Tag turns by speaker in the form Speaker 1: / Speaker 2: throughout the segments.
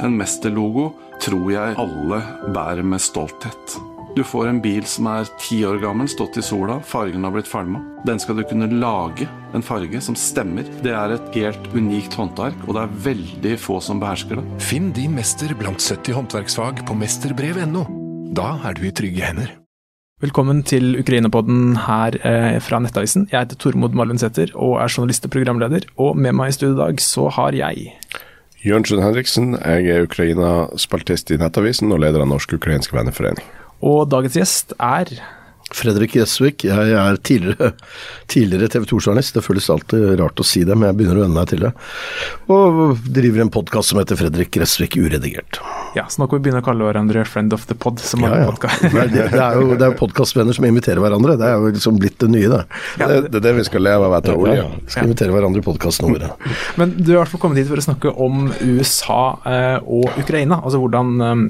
Speaker 1: En mesterlogo tror jeg alle bærer med stolthet. Du får en bil som er ti år gammel, stått i sola, fargen har blitt falma. Den skal du kunne lage en farge som stemmer. Det er et helt unikt håndverk, og det er veldig få som behersker det.
Speaker 2: Finn din mester blant 70 håndverksfag på mesterbrev.no. Da er du i trygge hender.
Speaker 3: Velkommen til Ukraina-podden her eh, fra Nettavisen. Jeg heter Tormod Malundsæter og er journalist og programleder. Og med meg i studio i dag så har jeg
Speaker 4: Jørnsen Henriksen, jeg er Ukraina-spaltist i Nettavisen og leder av Norsk-ukrainsk venneforening.
Speaker 3: Og dagens gjest er
Speaker 5: Fredrik Gressvik, Jeg er tidligere, tidligere TV 2-journalist. Det føles alltid rart å si det, men jeg begynner å venne meg til det. Og driver en podkast som heter Fredrik Gressvik uredigert.
Speaker 3: Ja, så nå kan vi begynne å kalle hverandre Friend of the Pod. Som
Speaker 5: ja, ja. Det, det, er jo, det er jo podkastvenner som inviterer hverandre. Det er jo liksom blitt det nye, det.
Speaker 4: Ja. Det, det, er det vi skal leve av etter olja.
Speaker 5: Ja, skal invitere hverandre i podkastene våre.
Speaker 3: Men du har i hvert fall kommet hit for å snakke om USA eh, og Ukraina. Altså hvordan um,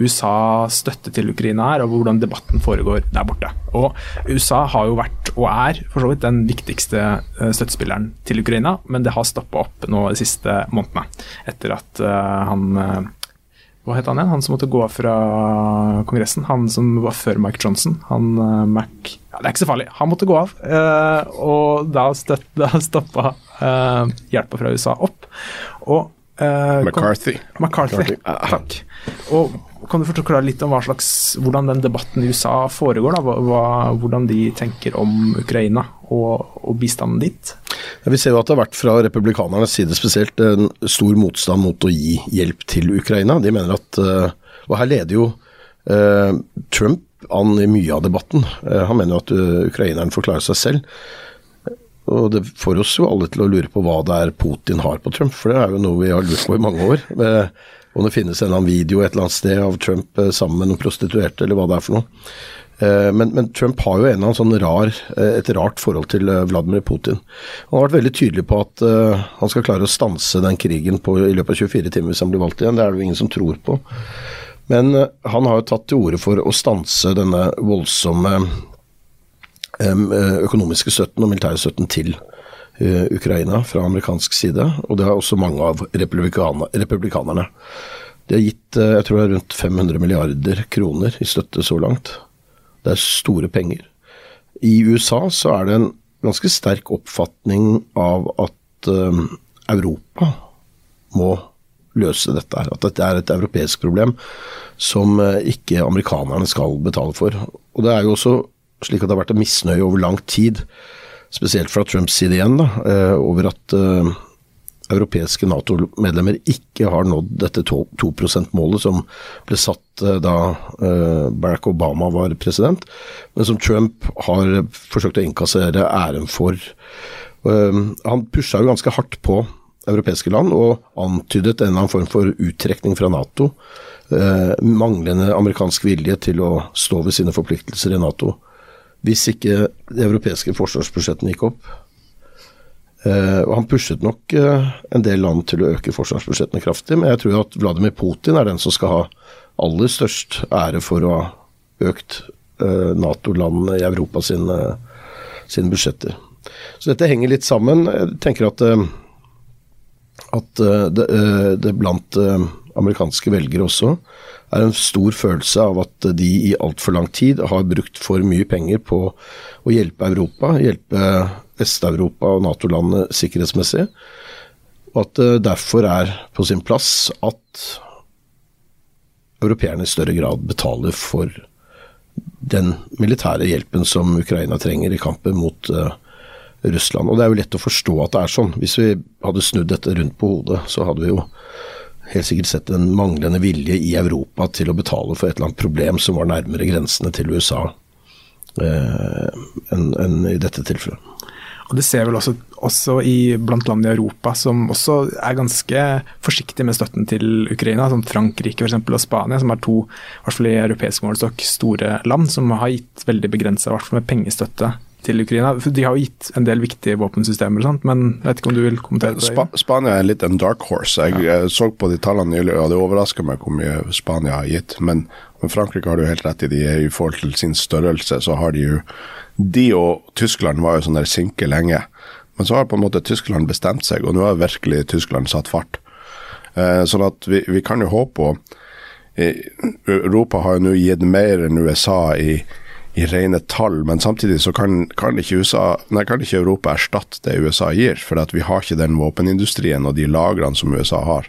Speaker 3: USA støtte til Ukraina er, og hvordan debatten foregår der borte. Og USA har jo vært, og er for så vidt, den viktigste uh, støttespilleren til Ukraina, men det har stoppa opp nå de siste månedene. Etter at uh, han uh, hva het han igjen? Han som måtte gå av fra Kongressen. Han som var før Mike Johnson. Han Mac ja, Det er ikke så farlig. Han måtte gå av. Og da, støtt, da stoppa hjelpa fra USA opp. Og
Speaker 4: McCarthy.
Speaker 3: Kan, McCarthy. Takk. Og kan du forklare litt om slags, hvordan den debatten i USA foregår? Da? Hva, hvordan de tenker om Ukraina og, og bistanden dit?
Speaker 5: Ja, vi ser jo at det har vært fra republikanernes side spesielt en stor motstand mot å gi hjelp til Ukraina. De mener at eh, Og her leder jo eh, Trump an i mye av debatten. Eh, han mener jo at ukraineren får klare seg selv. Og det får oss jo alle til å lure på hva det er Putin har på Trump, for det er jo noe vi har lurt på i mange år. Om det finnes en eller annen video et eller annet sted av Trump sammen med noen prostituerte, eller hva det er for noe. Men, men, Trump har jo en eller annen sånn rar, et rart forhold til Vladimir Putin. Han har vært veldig tydelig på at han skal klare å stanse den krigen på, i løpet av 24 timer hvis han blir valgt igjen. Det er det jo ingen som tror på. Men han har jo tatt til orde for å stanse denne voldsomme økonomiske støtten og militære støtten til uh, Ukraina fra amerikansk side. Og det har også mange av republikanerne. De har gitt jeg tror det er rundt 500 milliarder kroner i støtte så langt. Det er store penger. I USA så er det en ganske sterk oppfatning av at Europa må løse dette her. At dette er et europeisk problem som ikke amerikanerne skal betale for. Og det er jo også slik at det har vært en misnøye over lang tid, spesielt fra Trumps side igjen, da, uh, over at uh, europeiske Nato-medlemmer ikke har nådd dette 2 %-målet som ble satt da Barack Obama var president, men som Trump har forsøkt å innkassere æren for. Han pusha jo ganske hardt på europeiske land og antydet en eller annen form for uttrekning fra Nato. Manglende amerikansk vilje til å stå ved sine forpliktelser i Nato. Hvis ikke de europeiske forsvarsbudsjettene gikk opp. Uh, og Han pushet nok uh, en del land til å øke forsvarsbudsjettene kraftig, men jeg tror at Vladimir Putin er den som skal ha aller størst ære for å ha økt uh, Nato-landene i Europa sine, sine, budsjetter. Så dette henger litt sammen. Jeg tenker at, at det, det, blant amerikanske velgere også er en stor følelse av at de i altfor lang tid har brukt for mye penger på å hjelpe Europa, hjelpe Vest-Europa og Nato-landene sikkerhetsmessig. Og at det derfor er på sin plass at europeerne i større grad betaler for den militære hjelpen som Ukraina trenger i kampen mot uh, Russland. Og det er jo lett å forstå at det er sånn. Hvis vi hadde snudd dette rundt på hodet, så hadde vi jo helt sikkert sett en manglende vilje i Europa til å betale for et eller annet problem som var nærmere grensene til USA eh, enn en i dette tilfellet.
Speaker 3: Og Det ser vel også, også i blant land i Europa som også er ganske forsiktige med støtten til Ukraina, som Frankrike for eksempel, og Spania, som er to i hvert fall i europeisk målestokk store land som har gitt veldig begrensa pengestøtte til Ukraina. De har jo gitt en del viktige våpensystemer, sant? men jeg vet ikke om du vil kommentere det?
Speaker 4: Sp Spania er litt en dark horse. Jeg, ja. så på de tallene nylig, og det overrasker meg hvor mye Spania har gitt. Men, men Frankrike har du helt rett i, de, i forhold til sin størrelse, så har de jo de og Tyskland var jo sånn der sinke lenge. Men så har på en måte Tyskland bestemt seg, og nå har virkelig Tyskland satt fart. Eh, sånn at vi, vi kan jo håpe på Europa har jo nå gitt mer enn USA i, i rene tall, men samtidig så kan, kan, ikke USA, nei, kan ikke Europa erstatte det USA gir. For vi har ikke den våpenindustrien og de lagrene som USA har.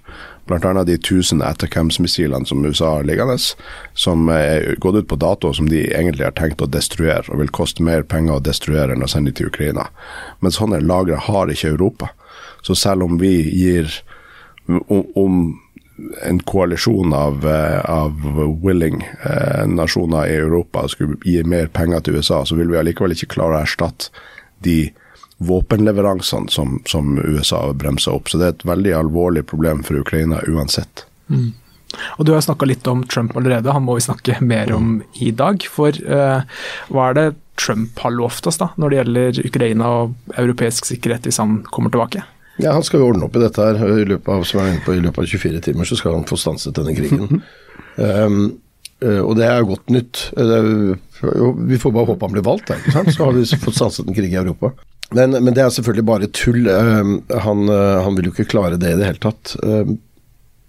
Speaker 4: Annet de 1000 Atacams-missilene som USA har liggende, som er gått ut på dato, som de egentlig har tenkt å destruere, og vil koste mer penger å destruere enn å sende til Ukraina. Men sånne lagre har ikke Europa. Så selv om vi gir om, om en koalisjon av, eh, av willing eh, nasjoner i Europa skulle gi mer penger til USA, så vil vi allikevel ikke klare å erstatte de våpenleveransene som, som USA bremser opp. Så det er et veldig alvorlig problem for Ukraina uansett.
Speaker 3: Mm. Og Du har snakka litt om Trump allerede, han må vi snakke mer om i dag. For uh, hva er det Trump har lovt oss da, når det gjelder Ukraina og europeisk sikkerhet, hvis han kommer tilbake?
Speaker 5: Ja, Han skal jo ordne opp i dette her. I løpet av, som er inne på, i løpet av 24 timer så skal han få stanset denne krigen. um, uh, og det er godt nytt. Er, jo, vi får bare håpe han blir valgt, da, ikke sant? så har vi fått stanset en krig i Europa. Men, men, det er selvfølgelig bare tull. Um, han, uh, han, vil jo ikke klare det i det hele tatt. Um,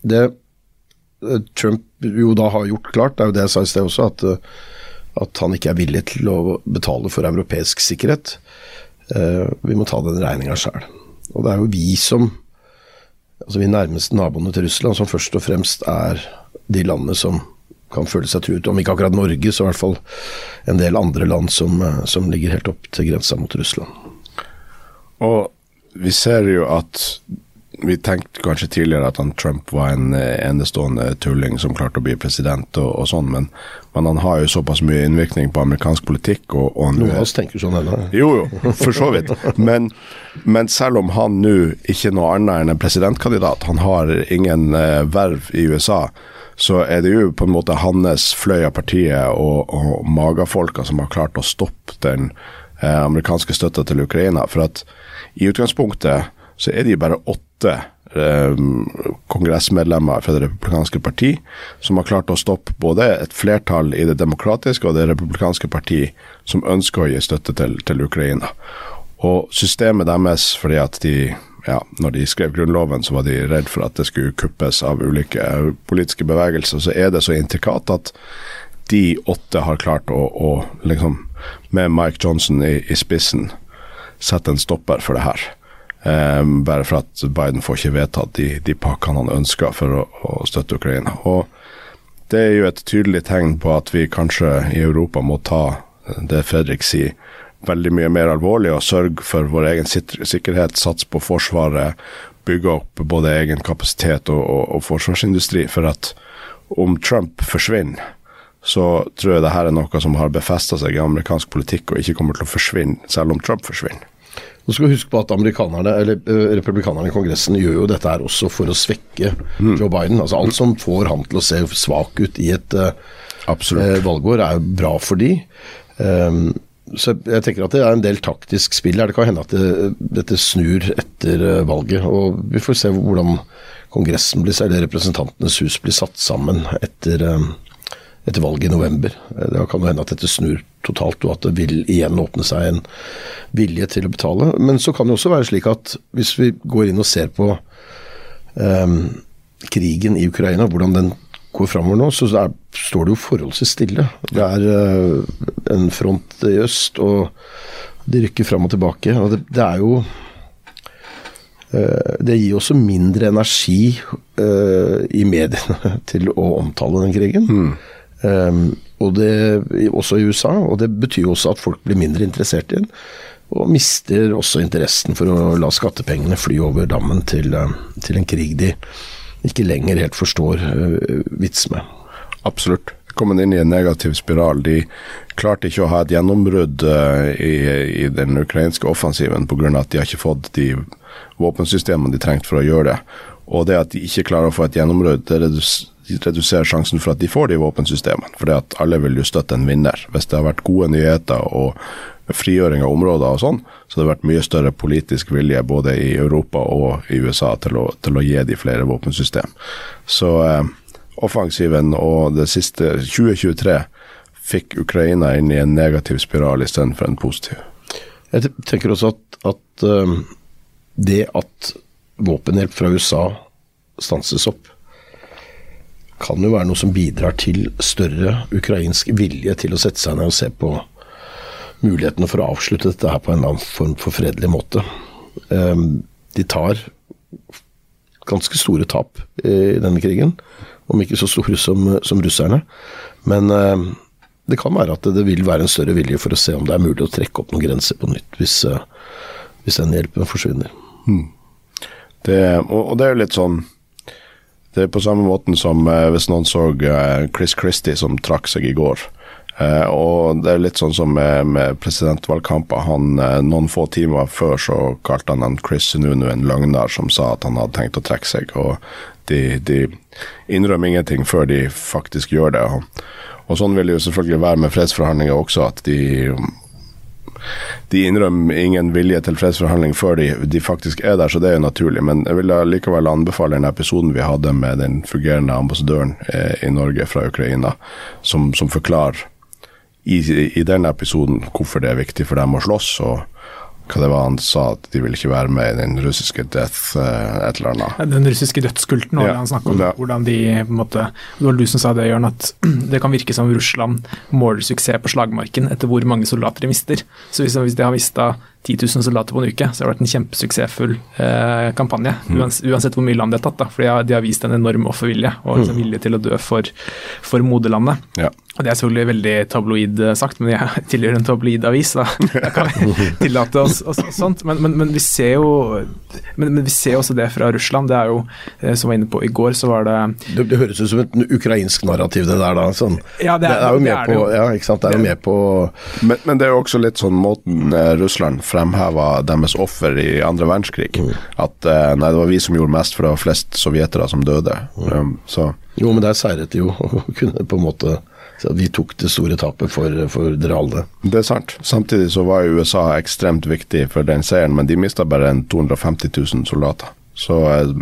Speaker 5: det Trump jo da har gjort klart, det er jo det jeg sa i sted også, at, at han ikke er villig til å betale for europeisk sikkerhet. vi må ta den regninga sjøl. Og det er jo vi som altså vi nærmeste naboene til Russland som først og fremst er de landene som kan føle seg truet. Om ikke akkurat Norge, så i hvert fall en del andre land som, som ligger helt opp til grensa mot Russland.
Speaker 4: Og vi ser jo at vi tenkte kanskje tidligere at han Trump var en eh, enestående tulling som klarte å bli president og, og sånn, men, men, han har jo såpass mye innvirkning på amerikansk politikk. Og, og
Speaker 5: Noen av oss tenker sånn ennå.
Speaker 4: Jo, jo, for så vidt. Men, men selv om han nå ikke er noe annet enn en presidentkandidat, han har ingen uh, verv i USA, så er det jo på en måte hans fløy av partiet og, og magafolka som har klart å stoppe den uh, amerikanske støtta til Ukraina. For at i utgangspunktet så er de bare åtte eh, kongressmedlemmer fra Det republikanske parti som har klart å stoppe både et flertall i Det demokratiske og Det republikanske parti som ønsker å gi støtte til, til Ukraina. Og systemet deres, fordi at de ja, når de skrev grunnloven, så var de redd for at det skulle kuppes av ulike politiske bevegelser. Så er det så intrikat at de åtte har klart å, å liksom, med Mike Johnson i, i spissen, sette en stopper for det her. Um, bare for at Biden får ikke vedtatt de, de pakkene han ønsker for å, å, støtte Ukraina. Og Det er jo et tydelig tegn på at vi kanskje i Europa må ta det Fredrik sier, veldig mye mer alvorlig og sørge for vår egen sikkerhet, satse på Forsvaret, bygge opp både egen kapasitet og, og, og forsvarsindustri. For at om Trump forsvinner, så tror jeg det her er noe som har befesta seg i amerikansk politikk og ikke kommer til å forsvinne selv om Trump forsvinner.
Speaker 5: Nå skal huske på at amerikanerne, eller uh, Republikanerne i Kongressen gjør jo dette her også for å svekke mm. Joe Biden. Altså Alt som får han til å se svak ut i et uh, valgår, er jo bra for de. Um, så jeg tenker at det er en del taktisk spill her. Det kan hende at det, dette snur etter valget. Og vi får se hvordan Kongressen blir, eller Representantenes hus blir satt sammen etter uh, etter valget i november. Eh, det kan jo hende at dette snur totalt, og at det vil igjen åpne seg en vilje til å betale. Men så kan det også være slik at hvis vi går inn og ser på um, krigen i Ukraina, hvordan den går framover nå, så er, står det jo forholdsvis stille. Det er uh, en front i øst, og de rykker fram og tilbake. og det, det er jo uh, det gir også mindre energi uh, i mediene til å omtale den krigen. Mm. Og det, også i USA, og det betyr jo også at folk blir mindre interessert i den. Og mister også interessen for å la skattepengene fly over dammen til, uh, til en krig de ikke lenger helt forstår uh, vits med.
Speaker 4: Absolutt. Kommet inn i en negativ spiral. De klarte ikke å ha et gjennombrudd uh, i, i, den ukrainske offensiven pga. at de har ikke fått de våpensystemene de trengte for å gjøre det. Og det at de ikke klarer å få et gjennombrudd, det reduserer sjansen for at de får de våpensystemene. For at alle vil jo støtte en vinner. Hvis det har vært gode nyheter og frigjøring av områder og sånn, så det har vært mye større politisk vilje både i Europa og i USA til å, til å gi de flere våpensystem. Så eh, offensiven og det siste 2023 fikk Ukraina inn i en negativ spiral istedenfor en positiv.
Speaker 5: Jeg tenker også at, at um, det at våpenhjelp fra USA stanses opp, kan jo være noe som bidrar til større ukrainsk vilje til å sette seg ned og se på mulighetene for å avslutte dette her på en eller annen form for fredelig måte. Ehm, De tar ganske store tap i denne krigen, om ikke så store som, som russerne. Men ehm, det kan være at det vil være en større vilje for å se om det er mulig å trekke opp noen grenser på nytt, hvis, eh, hvis den hjelpen forsvinner.
Speaker 4: Det, og, og det er jo litt sånn Det er på samme måten som eh, hvis noen så eh, Chris Christie som trakk seg i går. Eh, og det er litt sånn som med, med presidentvalgkamper. Han, noen få timer før så kalte han han Chris Sununu en løgner som sa at han hadde tenkt å trekke seg. Og de, de innrømmer ingenting før de faktisk gjør det. Og, og sånn vil det jo selvfølgelig være med fredsforhandlinger også, at de de innrømmer ingen vilje til fredsforhandling før de, de faktisk er der, så det er jo naturlig. Men jeg vil likevel anbefale den episoden vi hadde med den fungerende ambassadøren eh, i Norge fra Ukraina, som, som forklarer i, i den episoden hvorfor det er viktig for dem å slåss, og hva det var han sa, at de ville ikke være med i den russiske death eh, et eller annet.
Speaker 3: Den russiske dødskulten, det
Speaker 4: Ja,
Speaker 3: han snakket om.
Speaker 4: ja.
Speaker 3: Hvordan de på en måte Det var du som sa det, Jørn, at det kan virke som Russland måler suksess på slagmarken etter hvor mange soldater de mister. Så hvis, hvis de har mista 10 000 soldater på en uke, så det har vært en kjempesuksessfull eh, kampanje. Uans, uansett hvor mye land de har tatt. da, For de har, de har vist en enorm offervilje og liksom vilje til å dø for, for moderlandet.
Speaker 4: Ja.
Speaker 3: Og Det er selvfølgelig veldig tabloid eh, sagt, men jeg tilhører en tabloid avis, da da kan vi tillate oss og sånt. Men, men, men, vi ser jo men, men vi ser også det fra Russland. Det er jo, eh, som jeg var inne på i går, så var det
Speaker 5: Det, det høres ut som et ukrainsk narrativ, det der, da. Sånn.
Speaker 3: Ja, det er-
Speaker 5: jo
Speaker 3: det
Speaker 5: med
Speaker 3: er det
Speaker 5: på. Ja, ikke sant. Det er jo med på
Speaker 4: Men, men det er jo også litt sånn måten eh, Russland fremheva deres offer i andre verdenskrig. At eh, nei, det var vi som gjorde mest, for det var flest sovjetere som døde. Um, så
Speaker 5: Jo, men der seiret de jo og kunne på en måte så vi tok det store tapet for, for dere alle.
Speaker 4: det er sant. Samtidig så var USA ekstremt viktig for den seieren, men de mista bare en 250 000 soldater. Så eh,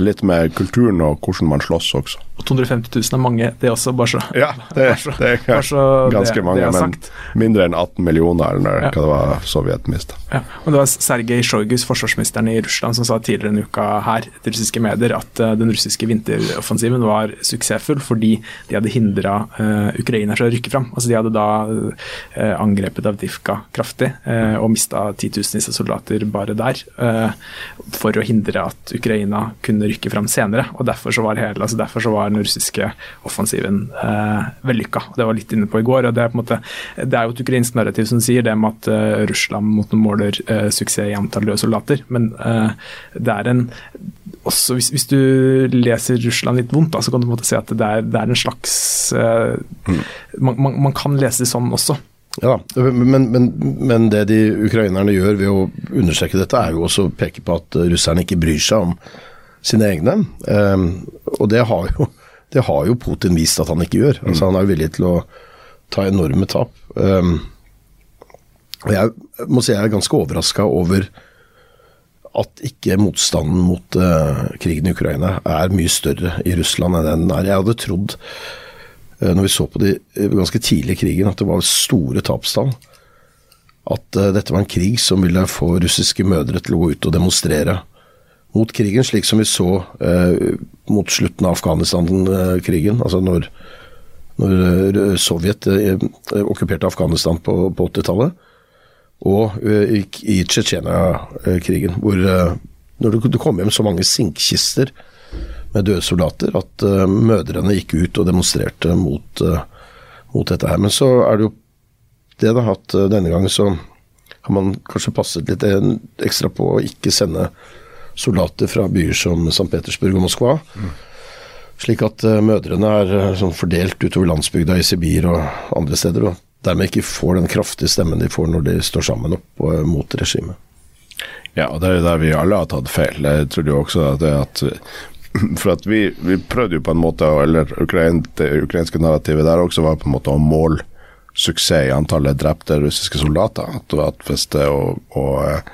Speaker 4: litt med kulturen og hvordan man slåss også.
Speaker 3: Og 250 000 er mange, det også, bare så
Speaker 4: Ja, det,
Speaker 3: så-
Speaker 4: det er
Speaker 3: så
Speaker 4: ganske
Speaker 3: det-
Speaker 4: mange,
Speaker 3: det
Speaker 4: men mindre enn 18 millioner, eller
Speaker 3: Ja.
Speaker 4: hva det var Sovjet mista.
Speaker 3: Ja, og Det var Sergej Sjojgus, forsvarsministeren i Russland, som sa tidligere denne uka her til russiske medier at uh, den russiske vinteroffensiven var suksessfull fordi de hadde hindra uh, Ukraina fra å rykke fram. Altså, de hadde da uh, angrepet Avdivka kraftig eh, og mista titusenvis av soldater bare der. eh, for å hindre at Ukraina kunne rykke fram senere. og Derfor så var, hele, altså derfor så var den russiske offensiven eh, vellykka. Det var litt inne på i går. og Det er på en måte, det er jo et ukrainsk narrativ som sier det med at eh, Russland mot noen måler eh, suksess i antall døde soldater. Men eh, det er en også hvis, hvis du leser Russland litt vondt, da, så kan du på en måte se at det er, det er en slags eh, man, man, man kan lese det sånn også.
Speaker 5: Ja, men, men, men det de ukrainerne gjør ved å understreke dette, er jo også å peke på at russerne ikke bryr seg om sine egne. Um, og det har, jo, det har jo Putin vist at han ikke gjør. Altså, han er jo villig til å ta enorme tap. Um, og jeg må si jeg er ganske overraska over at ikke motstanden mot uh, krigen i Ukraina er mye større i Russland enn den er. Jeg hadde trodd uh, når vi så på de eh, ganske tidlige krigen, at det var store tapstall. At dette var en krig som ville få russiske mødre til å gå ut og demonstrere mot krigen, slik som vi så eh, mot slutten av Afghanistan-krigen. Altså når, når eh, Sovjet eh, okkuperte Afghanistan på, på 80-tallet. Og eh, i, i Tsjetsjenia-krigen, hvor eh, når det, det kom hjem så mange sinkkister med døde soldater at eh, mødrene gikk ut og demonstrerte mot, eh, mot dette her. Men så er det jo det da, at hatt denne gangen så har man kanskje passet litt eh, ekstra på å ikke sende soldater fra byer som St. Petersburg og Moskva. Slik at eh, mødrene er eh, sånn fordelt utover landsbygda i Sibir og andre steder. Og dermed ikke får den kraftige stemmen de får når de står sammen opp eh, mot regimet.
Speaker 4: Ja, og det er jo der vi alle har tatt feil. Jeg trodde jo også at det at For at vi, vi prøvde jo på en måte, eller Ukrain, det ukrainske narrativet der også var på en måte å måle suksess i antallet drepte russiske soldater. At, at hvis det, og, og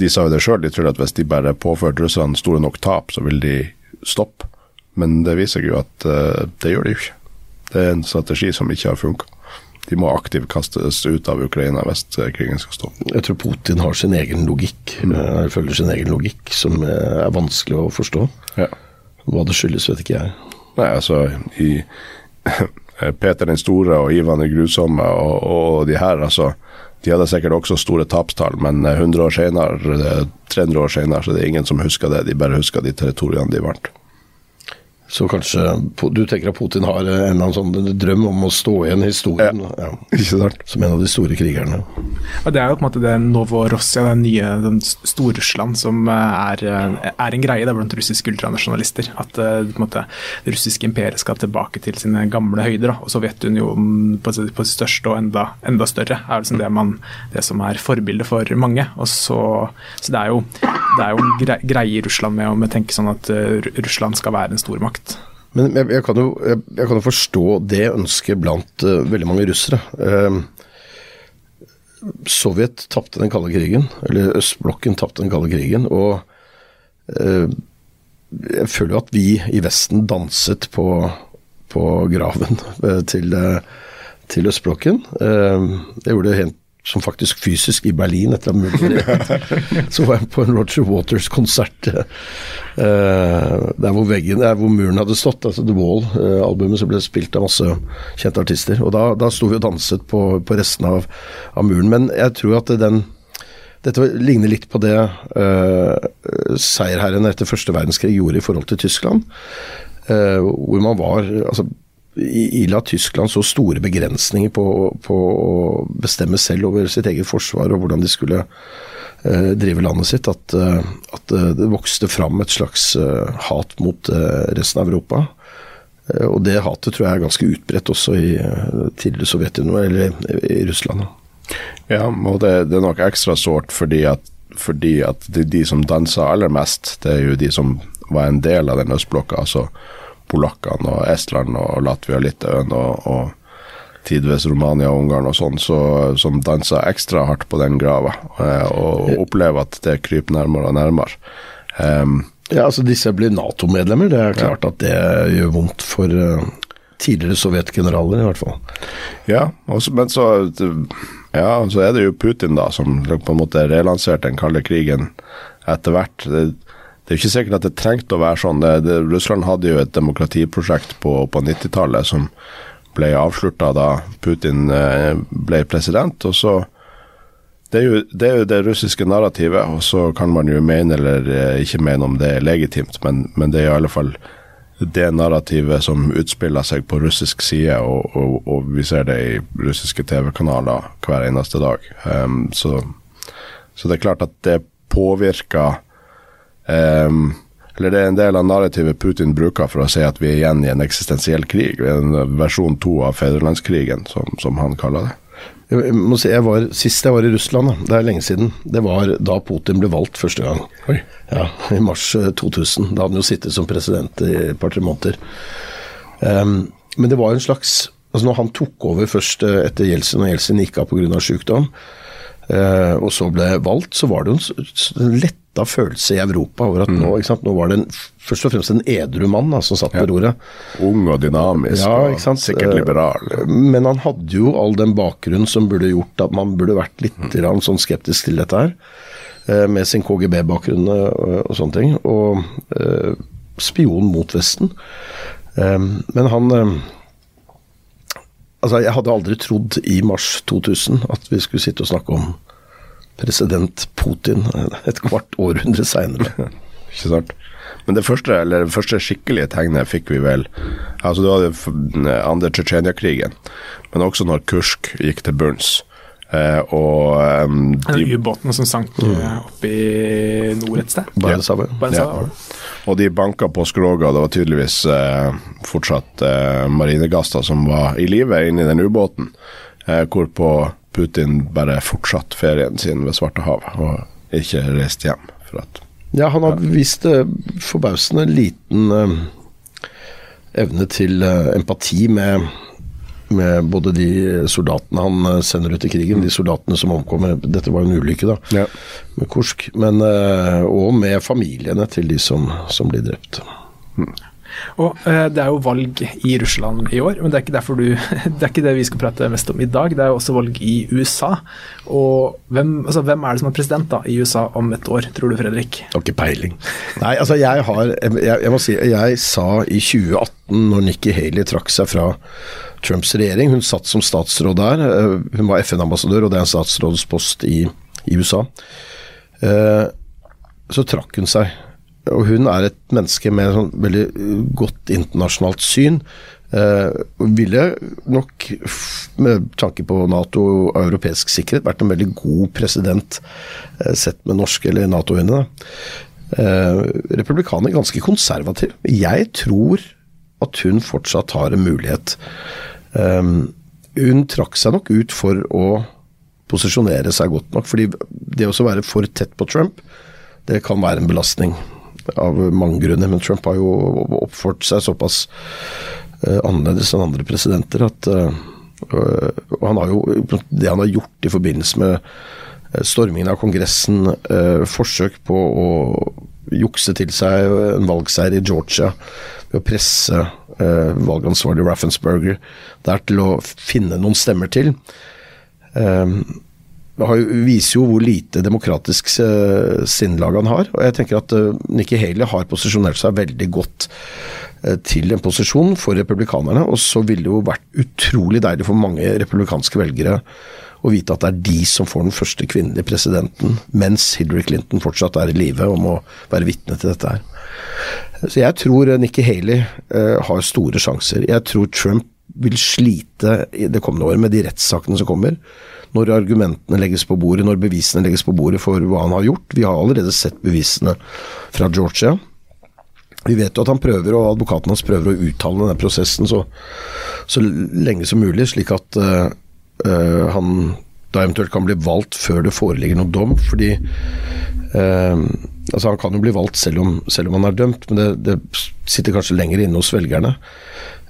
Speaker 4: de sa jo det sjøl, de trodde at hvis de bare påførte russerne store nok tap, så vil de stoppe. Men det viser seg jo at uh, det gjør de jo ikke. Det er en strategi som ikke har funka. De må aktivt kastes ut av Ukraina hvis eh, krigen skal stoppe.
Speaker 5: Jeg tror Putin har sin egen logikk, eh, følger sin egen logikk, som er vanskelig å forstå.
Speaker 4: Ja.
Speaker 5: Hva det skyldes, vet ikke jeg.
Speaker 4: Nei, altså i Peter den store og Ivan den grusomme og, og de her, altså De hadde sikkert også store tapstall, men 100 år senere, 300 år senere, så det er ingen som husker det. De bare husker de territoriene de vant.
Speaker 5: Så kanskje du tenker at Putin har en eller annen sånn drøm om å stå igjen i historien ja.
Speaker 4: Ikke sant?
Speaker 5: som en av de store krigerne.
Speaker 3: Ja, Det er jo på en måte det Novorossia, det nye den Stor-Russland, som er, er, en greie blant russiske ultranasjonalister. At på en måte, det russiske imperiet skal tilbake til sine gamle høyder. Da. Og Sovjetunionen på, på sitt største og enda, enda større er liksom det, man, det, som er forbildet for mange. Og så, så det er jo, det er jo en greie i Russland med å tenke sånn at Russland skal være en stormakt makt.
Speaker 5: Men jeg, jeg, kan jo, jeg, jeg, kan jo, forstå det ønsket blant uh, veldig mange russere. Uh, Sovjet tapte den kalde krigen, eller østblokken tapte den kalde krigen. Og uh, jeg føler jo at vi i Vesten danset på, på graven til, til østblokken. Jeg gjorde det helt som faktisk fysisk i Berlin etter at muren Så var jeg på en Roger Waters-konsert uh, der hvor veggen, der hvor muren hadde stått, altså The Wall-albumet som ble spilt av masse kjente artister. Og da, da sto vi og danset på, på resten av, av, muren. Men jeg tror at den dette ligner litt på det uh, seierherrene etter første verdenskrig gjorde i forhold til Tyskland. Uh, hvor man var altså ila Tyskland så store begrensninger på, på, å bestemme selv over sitt eget forsvar og hvordan de skulle eh, drive landet sitt, at, eh, at, eh, det vokste fram et slags hat mot resten av Europa. Og det hatet tror jeg er ganske utbredt også i tidligere Sovjetunionen, eller i Russland.
Speaker 4: Ja, og det, det er nok ekstra sårt fordi at, fordi at de, de som dansa aller mest, det er jo de som var en del av den østblokka. altså polakkene og Estland og Latvia og Litauen og, og tidvis Romania og Ungarn og sånn, så, som danser ekstra hardt på den grava, eh, og opplever at det kryper nærmere og nærmere. Um,
Speaker 5: ja, altså disse blir Nato-medlemmer. Det er klart ja. at det gjør vondt for uh, tidligere sovjetgeneraler, i hvert fall.
Speaker 4: Ja, også, men så, ja, så er det jo Putin, da, som på en måte relanserte den kalde krigen etter hvert. Det, det er jo ikke sikkert at det trengte å være sånn. Det, det, Russland hadde jo et demokratiprosjekt på, på 90-tallet som ble avslutta da Putin eh, ble president. og så det er, jo, det er, jo, det russiske narrativet, og så kan man jo mene eller eh, ikke mene om det er legitimt, men, men det er i alle fall det narrativet som utspiller seg på russisk side, og, og, og vi ser det i russiske TV-kanaler hver eneste dag. Um, så, så, det er klart at det påvirker Um, eller det er en del av narrativet Putin bruker for å si at vi er igjen i en eksistensiell krig. En versjon to av fedrelandskrigen, som, som, han kaller det.
Speaker 5: Jeg må si, jeg var, Sist jeg var i Russland, det er lenge siden, det var da Putin ble valgt første gang. Oi. Ja, I mars 2000. Eh, da hadde han jo sittet som president i et par-tre måneder. Um, men det var en slags altså Når han tok over først eh, etter Jeltsin, og Jeltsin gikk av pga. sykdom, uh, og så ble valgt, så var det jo en lett letta følelse i Europa over at mm. nå, nå, var det en, først og fremst en edru mann da, som satt ved roret.
Speaker 4: Ung og dynamisk, ja, og sikkert eh, liberal.
Speaker 5: Men han hadde jo all den bakgrunnen som burde gjort at man burde vært litt mm. sånn skeptisk til dette her. Eh, med sin KGB-bakgrunn eh, og sånne ting. Og spion mot Vesten. Men han Altså, jeg hadde aldri trodd i mars 2000 at vi skulle sitte og snakke om president Putin et kvart århundre seinere.
Speaker 4: Ikke sant. Men det første, eller det første skikkelige tegnet fikk vi vel altså Du hadde andre Tsjetsjenia-krigen, men også når Kursk gikk til bunns. Eh, og um,
Speaker 3: de, Ubåtene som sank mm. oppe i nord et sted?
Speaker 5: Barentshavet.
Speaker 3: Ja.
Speaker 4: Og de banka på skroget, og det var tydeligvis eh, fortsatt eh, marinegaster som var i live inni den ubåten. Eh, hvorpå Putin bare fortsatt ferien sin ved Svartehavet og ikke reist hjem. for at
Speaker 5: ja, han har vist uh, forbausende liten uh, evne til uh, empati med, med, både de soldatene han sender ut i krigen, de soldatene som omkommer Dette var jo en ulykke, da, ja. med Kursk. Men, og med familiene til de som, som blir drept.
Speaker 3: Hmm. Og eh, Det er jo valg i Russland i år, men det er, du, det er ikke det vi skal prate mest om i dag. Det er jo også valg i USA. Og Hvem, altså, hvem er det som er president da i USA om et år, tror du Fredrik?
Speaker 5: Har ikke peiling. Nei, altså jeg har jeg, jeg må si, jeg sa i 2018, når Nikki Haley trakk seg fra Trumps regjering Hun satt som statsråd der. eh, Hun var FN-ambassadør, og det er en statsrådspost i, i USA. Eh, så trakk hun seg. Og hun er et menneske med sånn veldig uh, godt internasjonalt syn. Uh, ville nok, med tanke på Nato og europeisk sikkerhet, vært en veldig god president uh, sett med norske eller Nato-øyne. Eh, republikaner er ganske konservativ. Jeg tror at hun fortsatt har en mulighet. Eh, hun trakk seg nok ut for å posisjonere seg godt nok. fordi det å være for tett på Trump, det kan være en belastning av mange grunner. Men Trump har jo oppført seg såpass eh, annerledes enn andre presidenter at eh, han har jo, Det han har gjort i forbindelse med eh, stormingen av Kongressen, forsøk på å jukse til seg en valgseier i Georgia ved å presse eh, valgansvarlig Raffensperger der til å finne noen stemmer til. Jo- viser jo hvor lite demokratisk eh, sinnlag han har. Og jeg tenker at eh, Nikki Haley har posisjonert seg veldig godt eh, til en posisjon for republikanerne. Og så ville det jo vært utrolig deilig for mange republikanske velgere å vite at det er de som får den første kvinnelige presidenten, mens Hillary Clinton fortsatt er i live og må være vitne til dette her. Så jeg tror Nikki Haley har store sjanser. Jeg tror Trump vil slite det kommende året med de rettssakene som kommer. Når argumentene legges på bordet, når bevisene legges på bordet for hva han har gjort. Vi har allerede sett bevisene fra Georgia. Vi vet jo at han prøver, og advokaten hans prøver å uttale denne prosessen så, så lenge som mulig, slik at uh, uh, han da eventuelt kan bli valgt før det foreligger noen dom. Fordi uh, altså Han kan jo bli valgt selv om, selv om han er dømt, men det, det sitter kanskje lenger inne hos velgerne.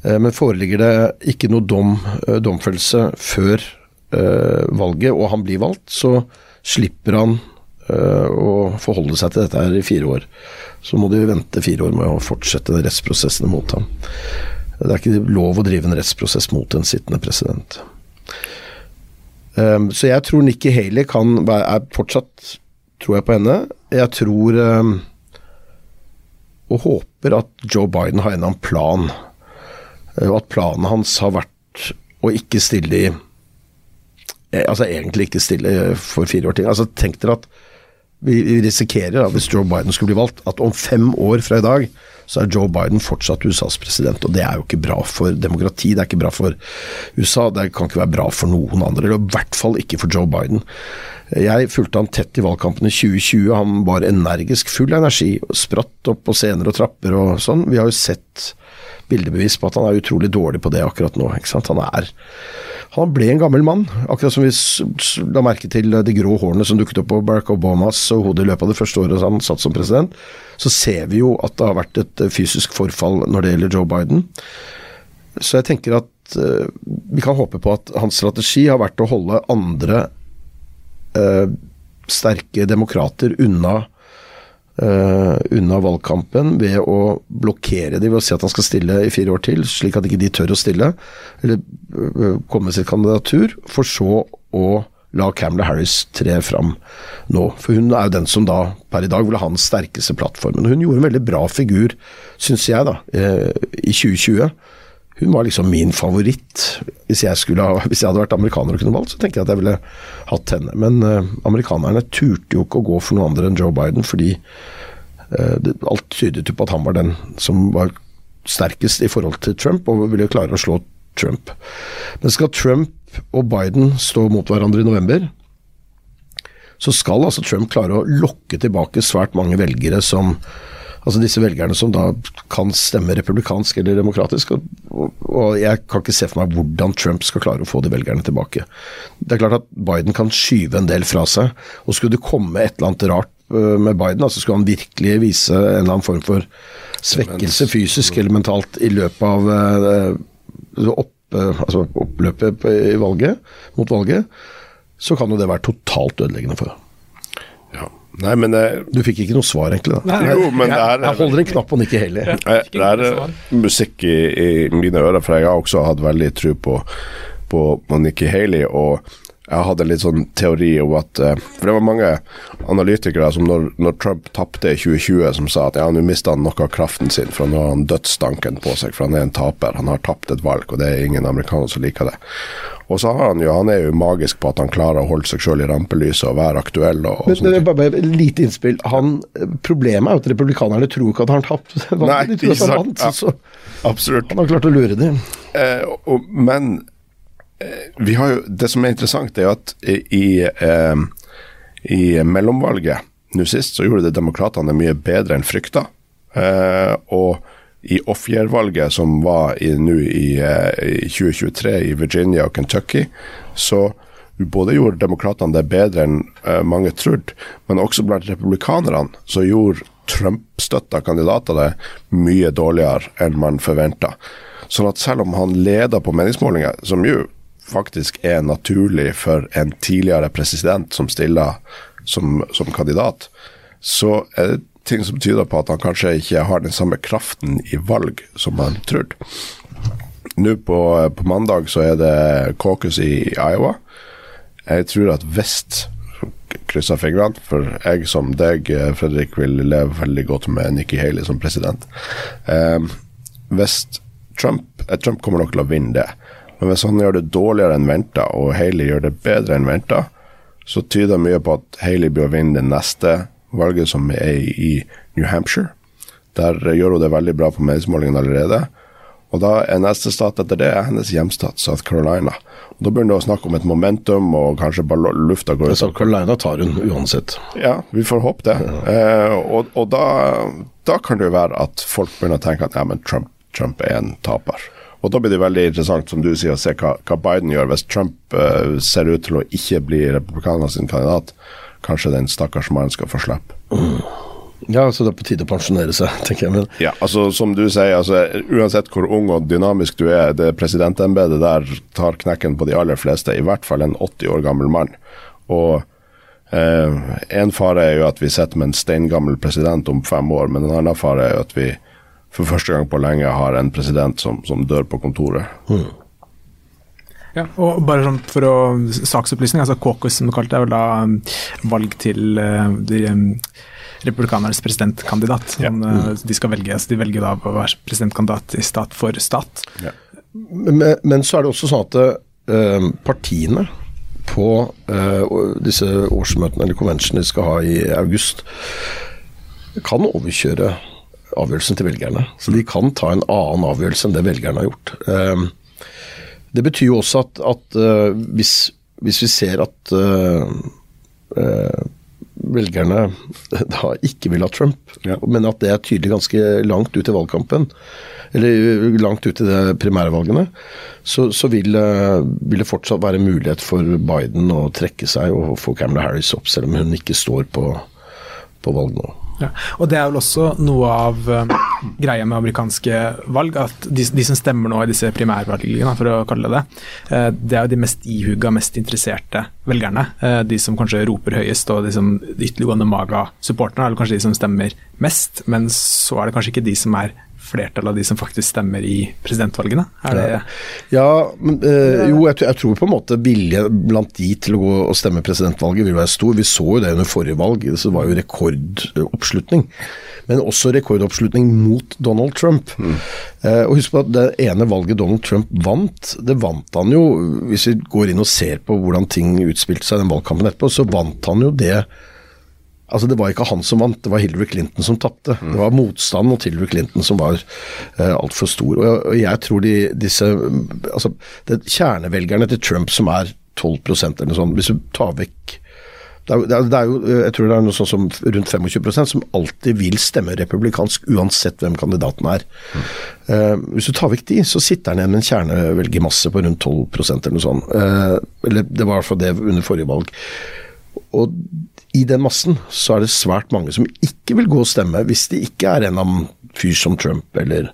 Speaker 5: Men foreligger det ikke noe dom, domfellelse før valget, og han blir valgt, så slipper han eh, å forholde seg til dette her i fire år. Så må de vente fire år med å fortsette rettsprosessene mot ham. Det er ikke lov å drive en rettsprosess mot en sittende president. Um, så jeg tror Nikki Haley kan være, fortsatt tror jeg på henne. Jeg tror og håper at Joe Biden har en eller annen plan. Og at planen hans har vært å ikke stille i eh, Altså egentlig ikke stille for fire år til. Altså Tenk dere at vi risikerer, da, hvis Joe Biden skulle bli valgt, at om fem år fra i dag, så er Joe Biden fortsatt USAs president. Og det er jo ikke bra for demokrati, det er ikke bra for USA, det kan ikke være bra for noen andre. Eller i hvert fall ikke for Joe Biden. Jeg fulgte han tett i valgkampen i 2020. Han var energisk, full av energi. Spratt opp på scener og trapper og sånn. Vi har jo sett bildebevis på at han er utrolig dårlig på det akkurat nå. Han er han ble en gammel mann, akkurat som vi la merke til de grå hårene som dukket opp på Barack Obamas hode i løpet av det første året han satt som president. Så ser vi jo at det har vært et eh, fysisk forfall når det gjelder Joe Biden. Så jeg tenker at uh, vi kan håpe på at hans strategi har vært å holde andre uh, sterke demokrater unna eh, unna valgkampen ved å blokkere dem ved å si at han skal stille i fire år til, slik at ikke de tør å stille, eller uh, komme med sitt kandidatur, for så å la Camela Harris tre fram nå. For hun er jo den som da per i dag ville ha den sterkeste plattformen. Hun gjorde en veldig bra figur, syns jeg, da, uh, i 2020. Hun var liksom min favoritt. Hvis jeg, ha, hvis jeg hadde vært amerikaner og kunne valgt, så tenker jeg at jeg ville hatt henne. Men uh, amerikanerne turte jo ikke å gå for noen andre enn Joe Biden, fordi uh, det, alt tydet jo på at han var den som var sterkest i forhold til Trump, og ville klare å slå Trump. Men skal Trump og Biden stå mot hverandre i november, så skal altså Trump klare å lokke tilbake svært mange velgere som Altså disse velgerne som da kan stemme republikansk eller demokratisk. Og, og jeg kan ikke se for meg hvordan Trump skal klare å få de velgerne tilbake. Det er klart at Biden kan skyve en del fra seg. Og skulle det komme et eller annet rart øh, med Biden, altså skulle han virkelig vise en eller annen form for svekkelse fysisk eller mentalt i løpet av øh, opp, øh, altså oppløpet i valget, mot valget, så kan jo det være totalt ødeleggende for ham.
Speaker 1: Ja,
Speaker 4: Nei, men det,
Speaker 5: Du fikk ikke noe svar, egentlig? da.
Speaker 4: Jo, men det er-
Speaker 5: Jeg holder en knapp på Nikki Haley.
Speaker 4: Ja, Det er eh, musikk i, i mine ører, for jeg har også hatt veldig tro på, på, på Nikki Haley. Og jeg hadde litt sånn teori om at eh, For det var mange analytikere som når, når Trump tapte i 2020, som sa at ja, nå mista han noe av kraften sin, for nå har han dødsstanken på seg, for han er en taper. Han har tapt et valg, og det er ingen amerikanere som liker det. Og så har han jo, han er jo magisk på at han klarer å holde seg sjøl i rampelyset og være aktuell. og, og
Speaker 5: Men, men bare, lite innspill. Han, problemet er jo at republikanerne tror ikke at han har tapt.
Speaker 4: Nei,
Speaker 5: De tror at han vant,
Speaker 4: Ja.
Speaker 5: så
Speaker 4: Absolutt.
Speaker 5: han har klart å lure dem.
Speaker 4: Eh, og, men jo, det som er interessant, er at i, eh, i mellomvalget nå sist så gjorde det demokratene mye bedre enn frykta. Eh, og i off-year-valget som var nå i, eh, i 2023 i Virginia og Kentucky, så både gjorde demokratene det bedre enn eh, mange trodde, men også blant republikanerne så gjorde Trump-støtta kandidater det mye dårligere enn man forventa. Sånn at selv om han leder på meningsmålinger, som jo faktisk er naturlig for en tidligere president som stiller som, som kandidat, så er det ting som tyder på at han kanskje ikke har den samme kraften i valg som han trodde. Nå på, på mandag så er det caucus i Iowa. Jeg tror at Vest krysser fingrene, for jeg som deg, Fredrik, vil leve veldig godt med Nikki Haley som president. Hvis um, Trump, eh, Trump kommer nok til å vinne det, men hvis han gjør det dårligere enn venta, og Haley gjør det bedre enn venta, så tyder mye på at Haley bør vinne det neste valget, som er i New Hampshire. Der gjør hun det veldig bra på meningsmålingene allerede. Og da er neste stat etter det hennes hjemstat, South Carolina. Og da begynner det å snakke om et momentum, og kanskje bare lufta går ut.
Speaker 5: South Carolina tar hun uansett.
Speaker 4: Ja, vi får håpe det. Eh, og og da, da kan det jo være at folk begynner å tenke at ja, men Trump, Trump er en taper. Og da blir det veldig interessant, som du sier, å se hva, hva Biden gjør. Hvis Trump uh, ser ut til å ikke bli republikaner sin kandidat, kanskje den stakkars mannen skal få slippe.
Speaker 5: Ja, så det er på tide å pensjonere seg, tenker jeg. Men
Speaker 4: Ja, altså som du sier, altså, uansett hvor ung og dynamisk du er, det presidentembetet der tar knekken på de aller fleste, i hvert fall en 80 år gammel mann. Og eh, en fare er jo at vi sitter med en steingammel president om fem år, men en annen fare er jo at vi for første gang på lenge har en president som, som dør på kontoret.
Speaker 3: Ja, og bare sånn for å saksopplysning, altså caucus som det kalte, er vel da um, valg til uh, de, um, republikanernes presidentkandidat. Som, uh, de skal velge, så de velger da å være presidentkandidat i stat for stat.
Speaker 5: Men, men så er det også sånn at eh, partiene på eh, disse årsmøtene eller conventionene de skal ha i august, kan overkjøre avgjørelsen til velgerne. Så de kan ta en annen avgjørelse enn det velgerne har gjort. Eh, det betyr jo også at, at eh, hvis, hvis vi ser at eh, eh, velgerne da ikke vil ha Trump,
Speaker 4: Ja.
Speaker 5: men at det er tydelig ganske langt ut i valgkampen, eller langt ut i de primærvalgene, så, så vil, vil det fortsatt være mulighet for Biden å trekke seg og få Camelot Harris opp, selv om hun ikke står på, på valg nå.
Speaker 3: Ja. Og det er vel også noe av um, greia med amerikanske valg, at de, de som stemmer nå i disse primærvalgene, for å kalle det det, eh, det er jo de mest ihuga, mest interesserte velgerne. Uh, de som kanskje roper høyest, og de som ytterliggående maga-supporterne, eller kanskje de som stemmer mest, men så er det kanskje ikke de som er flertallet av de som faktisk stemmer i presidentvalgene. Er det,
Speaker 5: Ja, men øh, jo, jeg, tror- jeg tror på en måte viljen blant de til å gå og stemme presidentvalget vil være stor. Vi så jo det under forrige valg, så det var jo rekordoppslutning. Men også rekordoppslutning mot Donald Trump. Eh, og husk på at det ene valget Donald Trump vant, det vant han jo Hvis vi går inn og ser på hvordan ting utspilte seg i den valgkampen etterpå, så vant han jo det Altså Det var ikke han som vant, det var Hillary Clinton som tapte. Det var motstanden mot Hillary Clinton som var eh, altfor stor. Og jeg, og jeg tror de, disse altså det er Kjernevelgerne til Trump som er 12% eller noe sånt, hvis du tar vekk det er, det, er, det er jo, jeg tror det er noe sånn som rundt 25% som alltid vil stemme republikansk, uansett hvem kandidaten er. Eh, hvis du tar vekk de, så sitter han igjen med en kjernevelgermasse på rundt 12% eller noe sånt. Eh, eller det var i hvert fall det under forrige valg. Og i den massen så er det svært mange som ikke vil gå og stemme, hvis det ikke er en av fyr som Trump, eller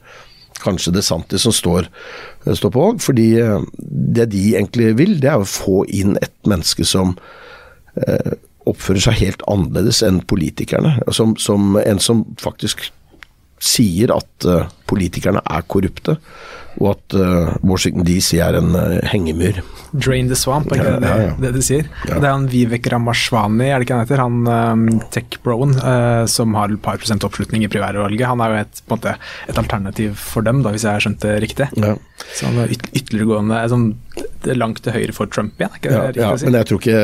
Speaker 5: kanskje DeSantis som står, står på valg. Fordi eh, det de egentlig vil, det er å få inn et menneske som eh, oppfører seg helt annerledes enn politikerne. Som, som en som faktisk sier at uh, politikerne er korrupte, og at uh, Washington DC er en uh, hengemyr.
Speaker 3: Drain the swamp, er ikke det
Speaker 5: Ja, ja, ja.
Speaker 3: det, du sier? Det er han Vivek Ramashwani, er det ikke han heter? Han um, tech-broen som har et par prosent oppslutning i primærvalget. Han er jo et, måte, et alternativ for dem, da, hvis jeg har skjønt det riktig.
Speaker 5: Ja.
Speaker 3: Så han er yt ytterliggående sånn, langt til høyre for Trump igjen, er ikke det riktig
Speaker 5: ja,
Speaker 3: å si?
Speaker 5: men jeg tror ikke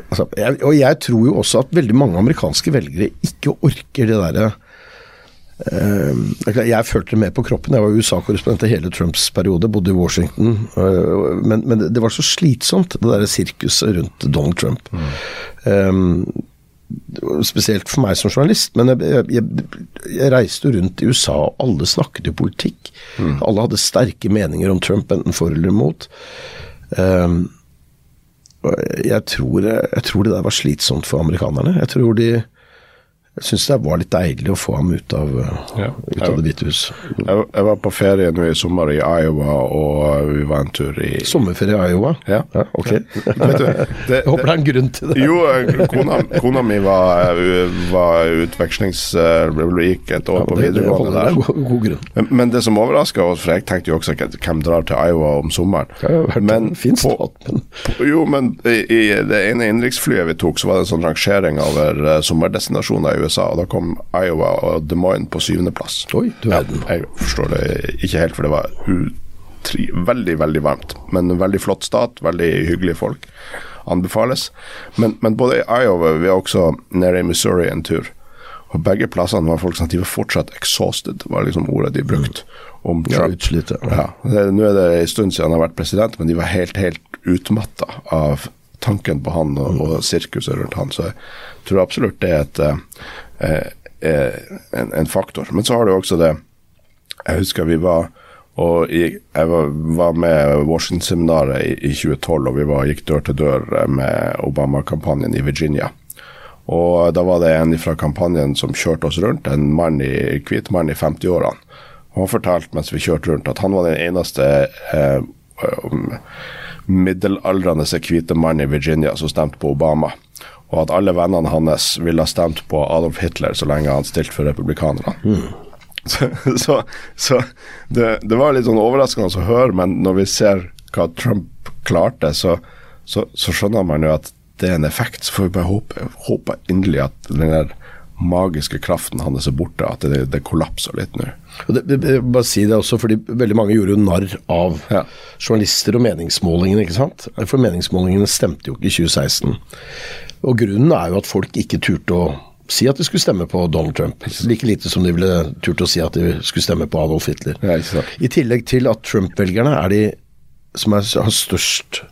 Speaker 5: altså, jeg, Og jeg tror jo også at veldig mange amerikanske velgere ikke orker det derre eh, det er klart, Jeg følte det med på kroppen. Jeg var USA-korrespondent i hele Trumps periode, bodde i Washington. eh, men, men det var så slitsomt, det derre sirkuset rundt Donald Trump. Mm. spesielt for meg som journalist, men jeg, jeg, jeg reiste rundt i USA, og alle snakket jo politikk. Alle hadde sterke meninger om Trump, enten for eller imot. Jeg tror, jeg tror det der var slitsomt for amerikanerne. Jeg tror de jeg syns det var litt deilig å få ham ut av,
Speaker 4: Ja.
Speaker 5: ut av Det hvite hus.
Speaker 4: Jeg, jeg var på ferie nå i sommer i Iowa, og vi var en tur i
Speaker 5: Sommerferie i Iowa?
Speaker 4: Ja.
Speaker 5: ok.
Speaker 4: Vet du, det,
Speaker 5: Jeg håper det er en grunn til det.
Speaker 4: Jo, eh, kona, kona mi var, eh, var utvekslings... gikk et år på videregående
Speaker 5: det er
Speaker 4: der.
Speaker 5: god, god grunn.
Speaker 4: Men, men det som overraska oss, for jeg tenkte jo også hvem drar til Iowa om sommeren.
Speaker 5: Det har jo en fin stat, men
Speaker 4: på- Jo, men i, i det ene innenriksflyet vi tok, så var det en sånn rangering over uh, sommerdestinasjoner i USA, og da kom Iowa og Des Moines på syvendeplass.
Speaker 5: Oi, du
Speaker 4: Ja, jeg forstår det ikke helt, for det var utri, veldig, veldig varmt. Men en veldig flott stat, veldig hyggelige folk. Anbefales. Men, men både i Iowa Vi var også nede i Missouri en tur. Og begge plassene var folk som de var fortsatt exhausted, var liksom ordet de brukte om
Speaker 5: Ja,
Speaker 4: Trump.
Speaker 5: ja.
Speaker 4: Ja, Nå er det en stund siden han har vært president, men de var helt, helt utmatta av tanken på han og, og sirkuset rundt han. Så jeg tror absolutt det er et, eh, eh, en, en faktor. Men så har du også det Jeg husker vi var og jeg, var, med Washington-seminaret i, i 2012, og vi var, gikk dør til dør med Obama-kampanjen i Virginia. Og da var det en fra kampanjen som kjørte oss rundt, en mann i, hvit mann i 50-årene. Og han fortalte mens vi kjørte rundt at han var den eneste eh, middelaldrende hvite mann i Virginia som stemte på Obama. Og at alle vennene hans ville ha stemt på Adolf Hitler så lenge han stilte for republikanerne. Så, så, så det, det var litt sånn overraskende å høre, men når vi ser hva Trump klarte, så, så, så skjønner man jo at det er en effekt. Så får vi bare håpe, håpe inderlig at den der magiske kraften hans er borte, at det, det kollapser litt nå.
Speaker 5: Og det, bare si det også, fordi Veldig mange gjorde jo narr av
Speaker 4: Ja.
Speaker 5: journalister og meningsmålingene. ikke sant? For meningsmålingene stemte jo ikke i 2016. Og Grunnen er jo at folk ikke turte å si at de skulle stemme på Donald Trump. Like lite som de ville turt å si at de skulle stemme på Adolf Hitler.
Speaker 4: Ja.
Speaker 5: I tillegg til at Trump-velgerne er de som er, har størst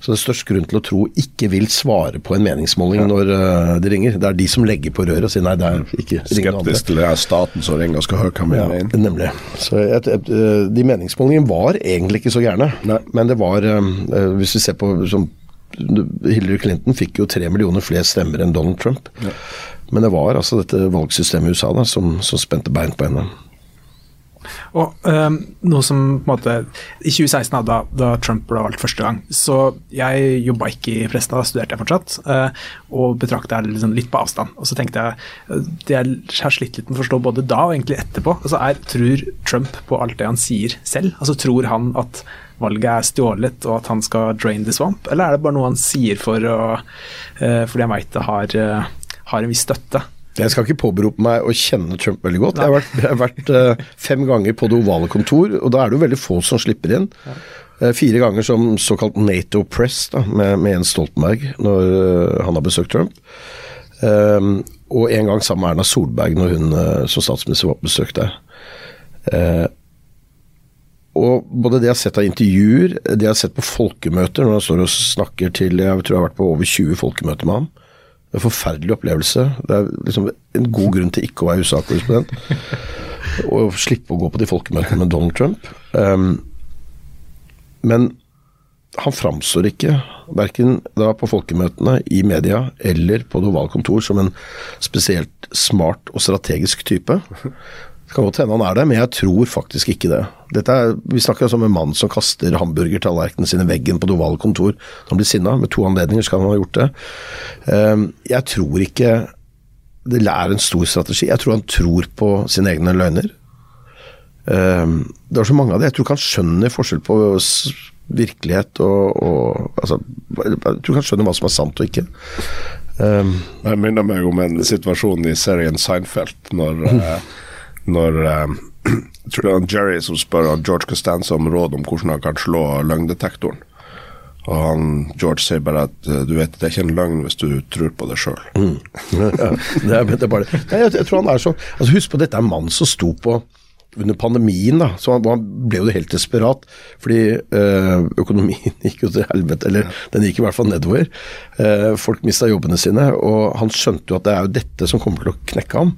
Speaker 5: så det er størst grunn til å tro ikke vil svare på en meningsmåling når uh, de ringer. Det er de som legger på røret og sier nei, det er ikke ring noen andre.
Speaker 4: Skeptisk til det er staten som ringer og skal høre hva vi
Speaker 5: Ja,
Speaker 4: mener.
Speaker 5: nemlig. Så et, et, eh, de meningsmålingene var egentlig ikke så gærne. Men det var, uh, hvis vi ser på som, Hillary Clinton fikk jo tre millioner flere stemmer enn Donald Trump. Men det var altså dette valgsystemet i USA da, som, som spente bein på henne.
Speaker 3: Og um, noe som på en måte I 2016, da, da Trump ble valgt første gang, så jeg jobba ikke i pressen, da studerte jeg fortsatt, uh, og betrakta det liksom litt på avstand. Og så tenkte jeg eh, det jeg har slitt litt med å forstå både da og egentlig etterpå, altså er Tror Trump på alt det han sier selv? Altså Tror han at valget er stjålet og at han skal drain the swamp, eller er det bare noe han sier for å, uh, fordi han veit det har, uh, har en viss støtte?
Speaker 5: Jeg skal ikke påberope meg å kjenne Trump veldig godt. Jeg har vært, jeg har vært uh, fem ganger på det ovale kontor, og da er det jo veldig få som slipper inn. Uh, fire ganger som såkalt Nato Press da, med, med Jens Stoltenberg når uh, han har besøkt Trump. Um, og en gang sammen med Erna Solberg når hun som statsminister var på besøk der. Og både det jeg har sett av intervjuer, det jeg har sett på folkemøter, når han står og snakker til Jeg tror jeg har vært på over 20 folkemøter med ham. En forferdelig opplevelse. Det er liksom en god grunn til ikke å være USA-korrespondent. Og slippe å gå på de folkemøtene med Donald Trump. Um, men han framstår ikke, verken da på folkemøtene, i media eller på det ovale kontor, som en spesielt smart og strategisk type. Det kan godt hende han er det, men jeg tror faktisk ikke det. Er, vi snakker altså om en mann som kaster hamburgertallerkenene sine i veggen på det ovale kontor han blir sinna. Med to anledninger skal han ha gjort det. Ehm, jeg tror ikke det er en stor strategi. Jeg tror han tror på sine egne løgner. Ehm, det er så mange av det. Jeg tror ikke han skjønner forskjell på virkelighet og, og altså, Jeg tror ikke han skjønner hva som er sant og ikke.
Speaker 4: Um, jeg minner meg om en situasjon i serien Seinfeld, når, uh, når uh, tror det er Jerry som spør George Costanza om råd om hvordan han kan slå løgndetektoren. Og han, George sier bare at du vet, det er ikke en løgn hvis du tror på det sjøl. Mm.
Speaker 5: ja, det, det er bare Nei, jeg, jeg, tror han er så altså Husk på, dette er en mann som sto på under pandemien, da, så han, han ble jo helt desperat. Fordi øh, økonomien gikk jo til helvete, eller den gikk i hvert fall nedover. Uh, folk mista jobbene sine, og han skjønte jo at det er jo dette som kommer til å knekke ham.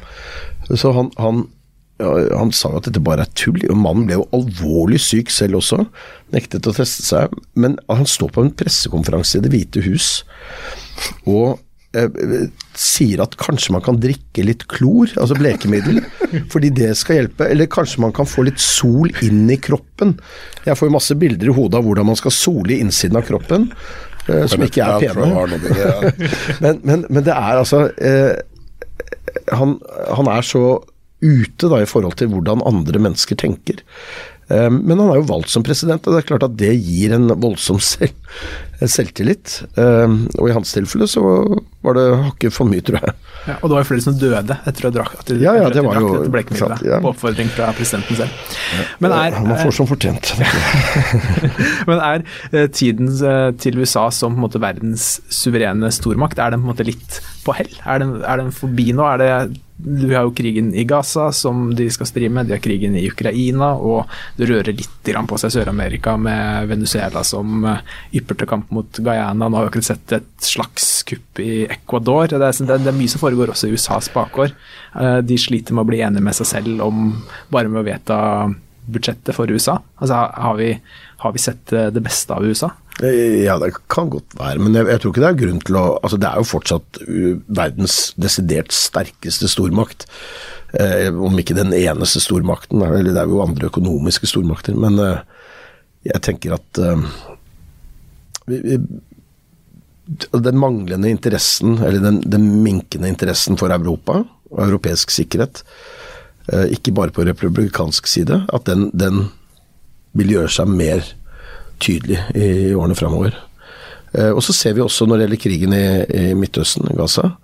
Speaker 5: Så han, han, ja, han sa jo at dette bare er tull, og mannen ble jo alvorlig syk selv også. Nektet å teste seg. Men han står på en pressekonferanse i Det hvite hus og eh, sier at kanskje man kan drikke litt klor, altså blekemiddel, fordi det skal hjelpe. Eller kanskje man kan få litt sol inn i kroppen. Jeg får jo masse bilder i hodet av hvordan man skal sole i innsiden av kroppen, eh, som ikke er pene. men, men, men, det er altså eh, han, han, er så ute da i forhold til hvordan andre mennesker tenker. Eh, men han er jo valgt som president, og det er klart at det gir en voldsom selv, selvtillit. Eh, og i hans tilfelle så var det hakket for mye, tror jeg.
Speaker 3: Ja, og det var jo flere som døde etter å drakk, at de,
Speaker 5: ja, ja, det var jo
Speaker 3: sant, ja. på oppfordring fra presidenten selv.
Speaker 5: Men er, han får som fortjent.
Speaker 3: men er eh, tiden til USA som på en måte verdens suverene stormakt, er den på en måte litt på hell? Er den, er den forbi nå? Er det du har jo krigen i Gaza som de skal stri med, de har krigen i Ukraina, og det rører litt på seg Sør-Amerika med Venezuela som ypper til kamp mot Guyana. Nå har vi akkurat sett et slags kupp i Ecuador. Det er, det er, mye som foregår også i USAs bakgård. Eh, de sliter med å bli enige med seg selv om bare med å vedta budsjettet for USA. Altså, har vi, har vi sett eh, det beste av USA?
Speaker 5: Eh, ja, det kan godt være, men jeg, jeg, tror ikke det er grunn til å altså Det er jo fortsatt uh, verdens desidert sterkeste stormakt. Eh, om ikke den eneste stormakten, eller det er jo andre økonomiske stormakter. Men eh, jeg tenker at eh, den manglende interessen, eller den, den, minkende interessen for Europa og europeisk sikkerhet, eh, ikke bare på republikansk side, at den, den vil gjøre seg mer tydelig i årene framover. Eh, og så ser vi også når det gjelder krigen i, i Midtøsten, Gaza,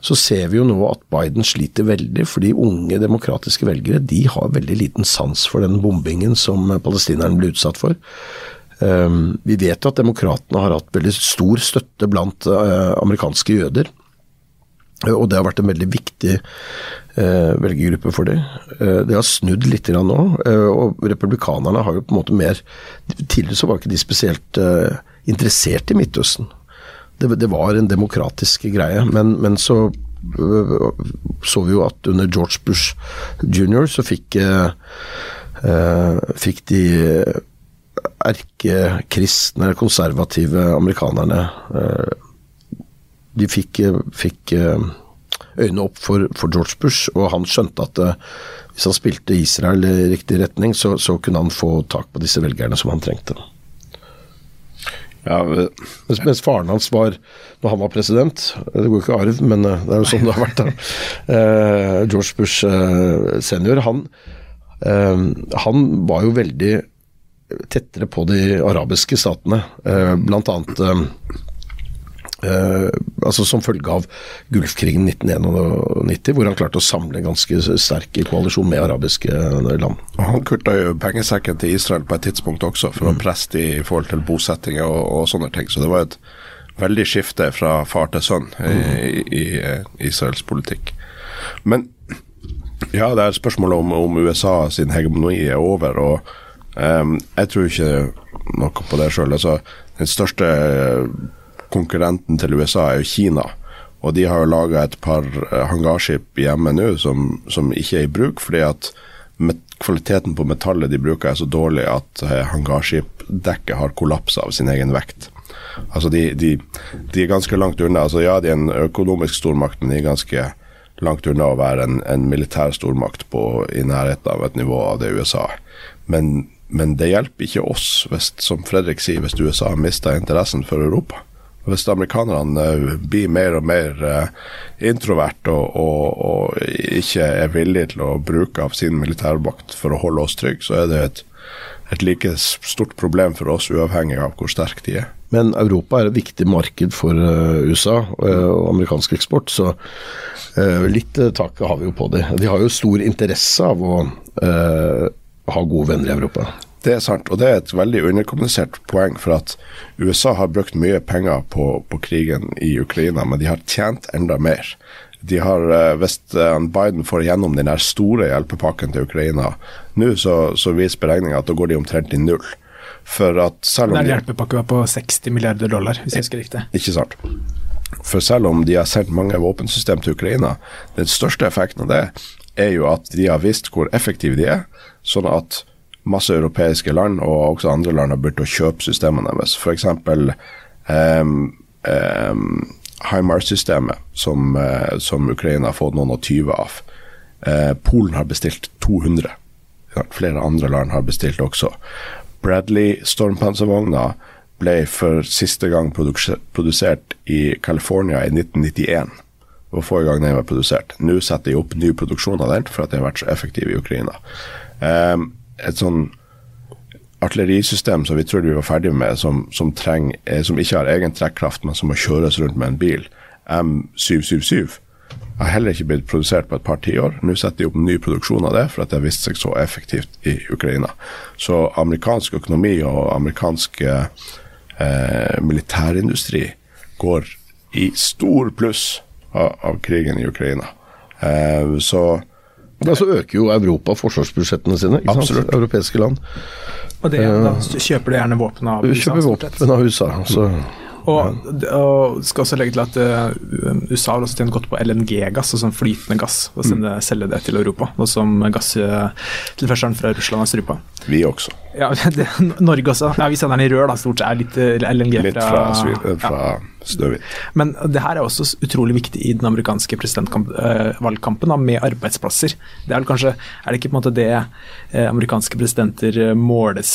Speaker 5: så ser vi jo nå at Biden sliter veldig, fordi unge demokratiske velgere de har veldig liten sans for den bombingen som palestinerne ble utsatt for. Um, vi vet jo at demokratene har hatt veldig stor støtte blant uh, amerikanske jøder. Og det har vært en veldig viktig uh, velgergruppe for dem. Uh, det har snudd litt nå, og republikanerne har jo på en måte mer Tidligere så var ikke de spesielt interessert i Midtøsten. Det, var en demokratisk greie, men, men så så vi jo at under George Bush jr. så fikk, fikk de erkekristne, konservative amerikanerne De fikk, fikk øynene opp for, for, George Bush, og han skjønte at hvis han spilte Israel i riktig retning, så, så kunne han få tak på disse velgerne som han trengte. Ja, mens, mens, faren hans var, når han var president Det går ikke arv, men det er jo sånn det har vært. da, eh, George Bush eh, senior, han, eh, han var jo veldig tettere på de arabiske statene. Eh, blant annet eh, eh, altså som følge av Gulfkrigen 1991, hvor han klarte å samle en ganske sterk koalisjon med arabiske land.
Speaker 4: Og Han kutta jo pengesekken til Israel på et tidspunkt også, for mm. å presse de i forhold til bosettinger og, og, sånne ting. Så det var et veldig skifte fra far til sønn i, mm. i, i Israels politikk. Men ja, det er spørsmålet om, om USA sin hegemoni er over. og Um, jeg tror ikke noe på det sjøl. Altså, den største konkurrenten til USA er jo Kina. Og de har jo laga et par eh, hangarskip hjemme nå som, som, ikke er i bruk, fordi at kvaliteten på metallet de bruker er så dårlig at eh, hangarskipdekket har kollapsa av sin egen vekt. Altså de, de, de, er ganske langt unna. Altså ja, de er en økonomisk stormakt, men de er ganske langt unna å være en, en militær stormakt på, i nærheten av et nivå av det USA. Men, men det hjelper ikke oss, hvis, som Fredrik sier, hvis USA har mista interessen for Europa. Hvis amerikanerne uh, blir mer og mer uh, introvert og, og, og, ikke er villige til å bruke av sin militærmakt for å holde oss trygge, så er det et, et like stort problem for oss, uavhengig av hvor sterke de er.
Speaker 5: Men Europa er et viktig marked for uh, USA og amerikansk eksport, så litt tak har vi jo på det. De har jo stor interesse av å ha gode venner i Europa.
Speaker 4: Det er sant, og det er et veldig underkommunisert poeng. For at USA har brukt mye penger på, på krigen i Ukraina, men de har tjent enda mer. De har, eh, Hvis eh, Biden får gjennom den store hjelpepakken til Ukraina nå, så, så viser beregninga at da går de omtrent i null. For at selv om
Speaker 3: Den hjelpepakken var på 60 milliarder dollar, hvis jeg husker riktig.
Speaker 4: Ikke sant. For selv om de har sendt mange våpensystem til Ukraina, den største effekten av det er jo at de har visst hvor effektive de er. sånn at masse europeiske land og også andre land har begynt å kjøpe systemene deres. F.eks. Um, um, HIMARS-systemet, som, uh, som, Ukraina har fått noen og tyve av. Uh, Polen har bestilt 200. Flere andre land har bestilt også. Bradley stormpanservogner ble for siste gang produsert i California i 1991. Det var forrige gang den var produsert. Nå setter de opp ny produksjon av den for at den har vært så effektiv i Ukraina. Um, et sånn artillerisystem som vi trodde vi var ferdig med, som, som, treng, eh, som ikke har egen trekkraft, men som må kjøres rundt med en bil, M777, har heller ikke blitt produsert på et par tiår. Nå setter de opp ny produksjon av det, for at det har vist seg så effektivt i Ukraina. Så amerikansk økonomi og amerikansk eh, militærindustri går i stor pluss av, krigen i Ukraina. Eh, så
Speaker 5: da Så øker jo Europa forsvarsbudsjettene sine. ikke
Speaker 4: Absolutt.
Speaker 5: sant? Europeiske land.
Speaker 3: Og det, da kjøper de gjerne våpen av USA.
Speaker 5: Kjøper våpen av USA. Så.
Speaker 3: Og, og skal også legge til at uh, USA har også tjent godt på LNG-gass, altså flytende gass. Og sende, mm. selge det til Europa, og som gasstilførselen fra Russland har strypa.
Speaker 4: Vi også.
Speaker 3: Ja, det, Norge også. Ja, vi sender den i rør, da, stort sett. Litt LNG fra
Speaker 4: Litt fra, fra ja. Snøhvit.
Speaker 3: Men det her er også utrolig viktig i den amerikanske presidentvalgkampen, uh, med arbeidsplasser. Det er vel kanskje Er det ikke på en måte det amerikanske presidenter måles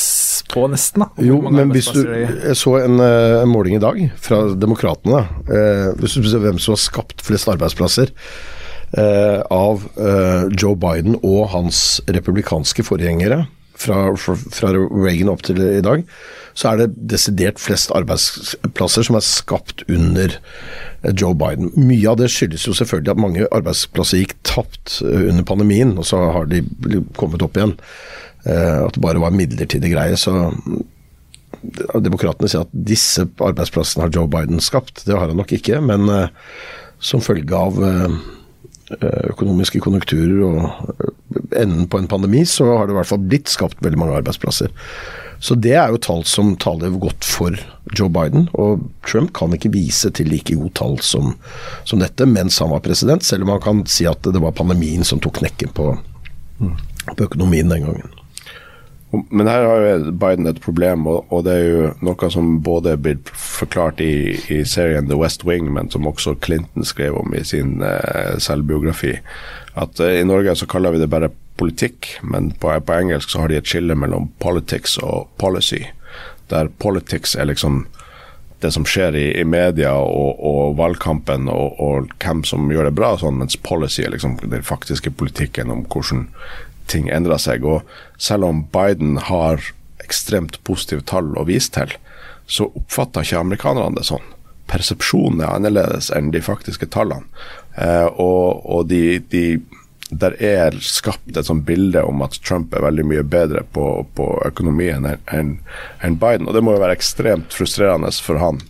Speaker 3: på, nesten? da?
Speaker 5: Jo, men hvis du Jeg så en, en måling i dag fra Demokratene. hvis du ser hvem som har skapt flest arbeidsplasser. Uh, av uh, Joe Biden og hans republikanske forgjengere fra, fra, Reagan opp til i dag, så er det desidert flest arbeidsplasser som er skapt under eh, Joe Biden. Mye av det skyldes jo selvfølgelig at mange arbeidsplasser gikk tapt eh, under pandemien, og så har de kommet opp igjen. Eh, at det bare var midlertidig greie. Så Demokratene sier at disse arbeidsplassene har Joe Biden skapt. Det har han nok ikke, men som følge av økonomiske konjunkturer og enden på en pandemi, så har det i hvert fall blitt skapt veldig mange arbeidsplasser. Så det er jo tall som taler godt for Joe Biden. Og Trump kan ikke vise til like gode tall som, som dette mens han var president, selv om han kan si at det var pandemien som tok knekken på, på økonomien den gangen.
Speaker 4: Men her har jo Biden et problem, og, det er jo noe som både er blitt forklart i, i, serien The West Wing, men som også Clinton skrev om i sin uh, selvbiografi. At uh, i Norge så kaller vi det bare politikk, men på, på, engelsk så har de et skille mellom politics og policy. Der politics er liksom det som skjer i, i media og, og valgkampen og, og, hvem som gjør det bra, sånn, mens policy er liksom den faktiske politikken om hvordan ting endrer seg. Og selv om Biden har ekstremt positive tall å vise til, så oppfatter ikke amerikanerne det sånn. Persepsjonen er annerledes enn de faktiske tallene. Eh, og, og de, de der er skapt et sånt bilde om at Trump er veldig mye bedre på, på økonomien enn en Biden. Og det må jo være ekstremt frustrerende for han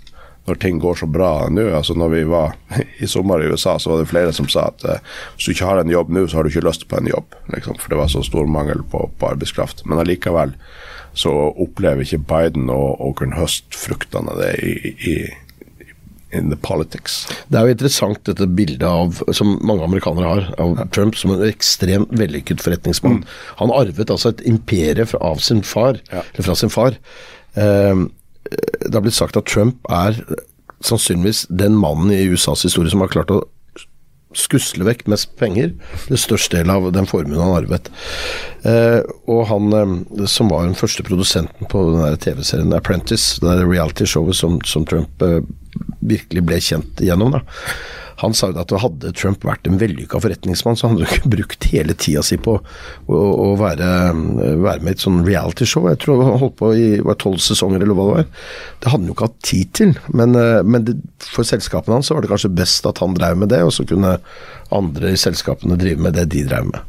Speaker 4: når ting går så bra nå. Altså når vi var i sommer i USA, så var det flere som sa at eh, hvis du ikke har en jobb nå, så har du ikke lyst på en jobb. Liksom, for det var så stor mangel på, på arbeidskraft. Men allikevel så opplever ikke Biden å, å kunne høste fruktene av det i, i in the politics.
Speaker 5: Det er jo interessant dette bildet av, som mange amerikanere har, av ja. Trump som en ekstremt vellykket forretningsmann. Mm. Han arvet altså et imperie fra, sin far, ja. eller fra sin far. Eh, det har blitt sagt at Trump er sannsynligvis den mannen i USAs historie som har klart å skusle vekk mest penger, det største del av den formuen han arvet. Eh, og han eh, som var den første produsenten på den TV-serien Apprentice, det reality-showet som, som Trump eh, virkelig ble kjent gjennom, da. Han sa jo at hadde Trump vært en vellykka forretningsmann, så hadde han ikke brukt hele tida si på å, å være, være, med i et sånn realityshow. Jeg tror han holdt på i tolv sesonger, eller hva det var. Det hadde han jo ikke hatt tid til. Men, eh, men det, for selskapene hans var det kanskje best at han drev med det, og så kunne andre i selskapene drive med det de drev med.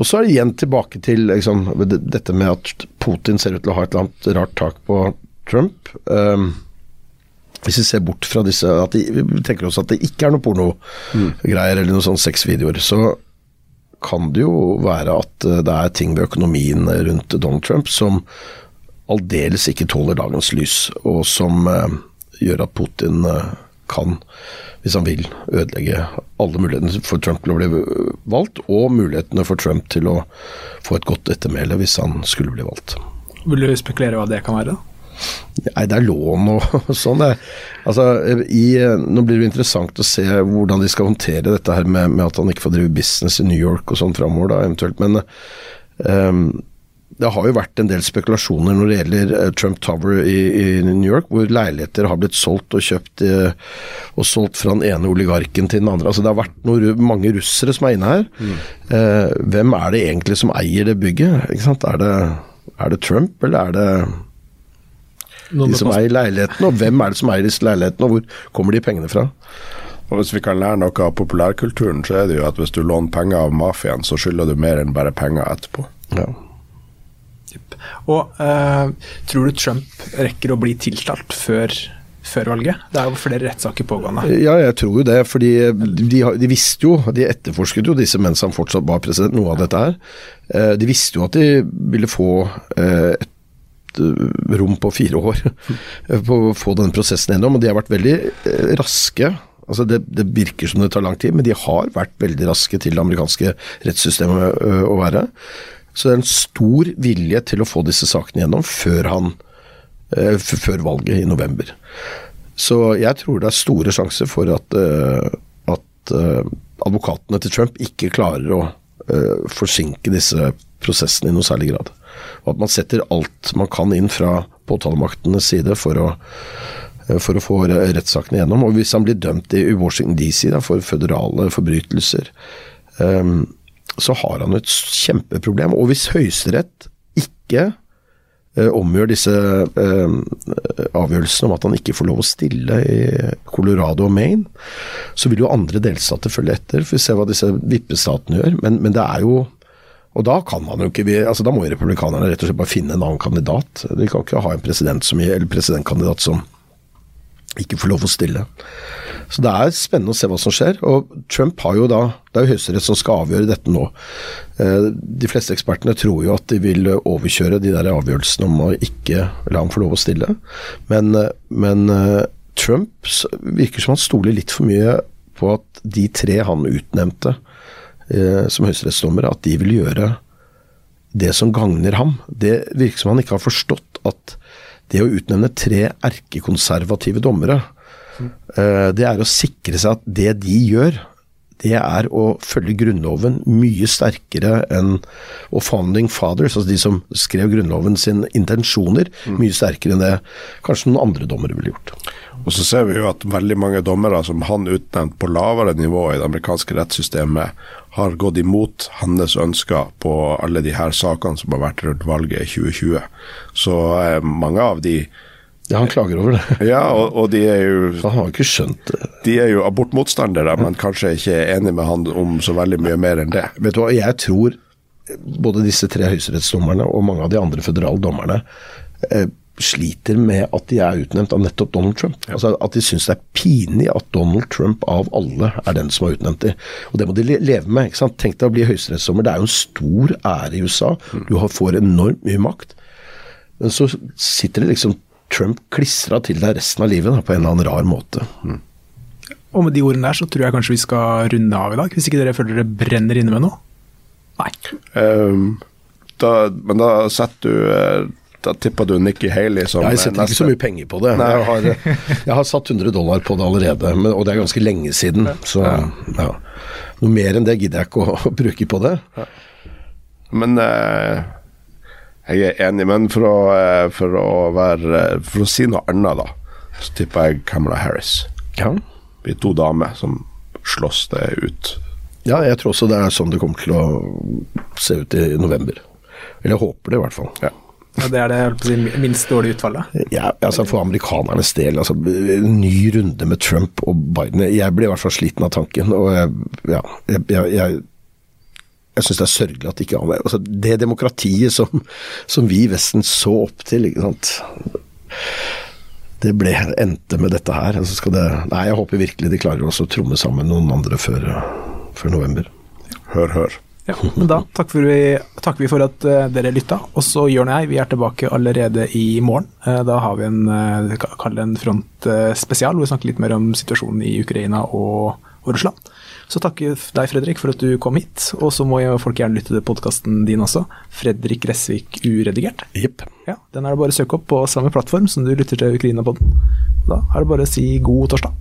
Speaker 5: Og så er det igjen tilbake til liksom, dette med at Putin ser ut til å ha et eller annet rart tak på Trump. Um, hvis vi ser bort fra disse at de, Vi tenker oss at det ikke er noe pornogreier mm. eller noen sånne sexvideoer, så kan det jo være at eh, det er ting ved økonomien rundt Donald Trump som aldeles ikke tåler dagens lys, og som eh, gjør at Putin eh, kan, hvis han vil, ødelegge alle mulighetene for Trump til å bli valgt, og mulighetene for Trump til å få et godt ettermæle hvis han skulle bli valgt.
Speaker 3: Vil du spekulere hva det kan være? da?
Speaker 5: Nei, det er lån og sånn. Altså, i, nå blir det interessant å se hvordan de skal håndtere dette her med, med at han ikke får drive business i New York og sånn framover, da, eventuelt. Men um, det har jo vært en del spekulasjoner når det gjelder uh, Trump Tower i, i, New York, hvor leiligheter har blitt solgt og kjøpt uh, og solgt fra den ene oligarken til den andre. Altså Det har vært noe, mange russere som er inne her. Mm. Uh, hvem er det egentlig som eier det bygget? Er det, er det Trump, eller er det de som eier leiligheten, og hvem er det som eier disse leilighetene, og hvor kommer de pengene fra?
Speaker 4: Og Hvis vi kan lære noe av populærkulturen, så er det jo at hvis du låner penger av mafiaen, så skylder du mer enn bare penger etterpå. Ja.
Speaker 3: Og uh, tror du Trump rekker å bli tiltalt før, før valget? Det er jo flere rettssaker pågående.
Speaker 5: Ja, jeg tror jo det. fordi de, de, visste jo, de etterforsket jo disse mens han fortsatt var president, noe av dette her. Uh, de visste jo at de ville få et Eh, rom på fire år på å få den prosessen gjennom. Og de har vært veldig eh, raske. Altså det, det, virker som det tar lang tid, men de har vært veldig raske til det amerikanske rettssystemet eh, å være. Så det er en stor vilje til å få disse sakene gjennom før, han, før valget i november. Så jeg tror det er store sjanser for at, at advokatene til Trump ikke klarer å forsinke disse prosessene i noe særlig grad og at man setter alt man kan inn fra påtalemaktenes side for å, uh, for å få rettssakene gjennom. Og hvis han blir dømt i Washington DC da, for føderale forbrytelser, um, så har han et kjempeproblem. Og hvis Høyesterett ikke uh, omgjør disse eh, avgjørelsene om at han ikke får lov å stille i Colorado og Maine, så vil jo andre delstater følge etter. For vi ser hva disse vippestatene gjør. Men, men det er jo og da kan man jo ikke altså Da må jo republikanerne rett og slett bare finne en annen kandidat. De kan ikke ha en president som, eller presidentkandidat som ikke får lov å stille. Så det er spennende å se hva som skjer. Og Trump har jo da Det er jo Høyesterett som skal avgjøre dette nå. Eh, de fleste ekspertene tror jo at de vil overkjøre de der avgjørelsene om å ikke la ham få lov å stille. Men, men eh, Trump virker som han stoler litt for mye på at de tre han utnevnte, eh, som høyesterettsdommere, at de vil gjøre det som gagner ham. Det virker som han ikke har forstått at det å utnevne tre erkekonservative dommere, mm. det er å sikre seg at det de gjør, det er å følge Grunnloven mye sterkere enn Og founding fathers, altså de som skrev Grunnloven sin intensjoner, mye sterkere enn det kanskje noen andre dommere ville gjort.
Speaker 4: Og så ser vi jo at veldig mange dommere som han utnevnte på lavere nivå i det amerikanske rettssystemet, har gått imot hans ønsker på alle de her sakene som har vært rundt valget i 2020. Så eh, mange av de
Speaker 5: ja, han klager over det.
Speaker 4: Ja, og, og de er jo
Speaker 5: Han har ikke skjønt det.
Speaker 4: De er jo abortmotstandere, men kanskje ikke enig med han om så veldig mye mer enn det.
Speaker 5: Vet du hva, jeg tror både disse tre høyesterettsdommerne og mange av de andre føderale dommerne eh, sliter med at de er utnevnt av nettopp Donald Trump. Ja. Altså At de syns det er pinlig at Donald Trump av alle er den som har utnevnt dem. Og det må de leve med. ikke sant? Tenk deg å bli høyesterettsdommer. Det er jo en stor ære i USA. Mm. Du får enormt mye makt. Men så sitter det liksom Trump klistra til deg resten av livet da, på en eller annen rar måte. Mm.
Speaker 3: Og med de ordene der så tror jeg kanskje vi skal runde av i dag, hvis ikke dere føler dere brenner inne med noe? Nei.
Speaker 4: Um, da, men da setter du uh Da tippa du Nikki Haley som
Speaker 5: Jeg setter ikke så mye penger på det. Jeg har, jeg har satt 100 dollar på det allerede, men, og det er ganske lenge siden. Så ja. noe mer enn det gidder jeg ikke å, å bruke på det.
Speaker 4: Men eh, jeg er enig, men for å, eh, for å være For å si noe annet, da, så tipper jeg Camilla Harris.
Speaker 5: Ja.
Speaker 4: Vi er to damer som slåss det ut.
Speaker 5: ja, jeg tror også det er sånn det kommer til å se ut i november. Eller jeg håper det, i hvert fall.
Speaker 4: Ja.
Speaker 3: Ja, det er det jeg på å si, minst dårlige utfallet.
Speaker 5: Ja, altså For amerikanernes del, altså en ny runde med Trump og Biden Jeg blir i hvert fall sliten av tanken. Og jeg, ja, jeg, jeg, jeg, jeg syns det er sørgelig at det ikke er altså Det demokratiet som, som vi i Vesten så opp til, ikke sant Det ble, endte med dette her. Altså skal det, nei, jeg håper virkelig de klarer også å tromme sammen noen andre før, før november.
Speaker 4: Hør, hør.
Speaker 3: Ja, men da takker vi, takker vi for at eh, dere lytta. Og så Jørn og jeg vi er tilbake allerede i morgen. Eh, da har vi en, kall en frontspesial hvor vi snakker litt mer om situasjonen i Ukraina og, og Russland. Så takker deg, Fredrik, for at du kom hit. Og så må folk gjerne lytte til podkasten din også. Fredrik Gressvik uredigert.
Speaker 5: Yep.
Speaker 3: Ja, Den er det bare å søke opp på samme plattform som du lytter til Ukraina-podden. Da er det bare å si god torsdag.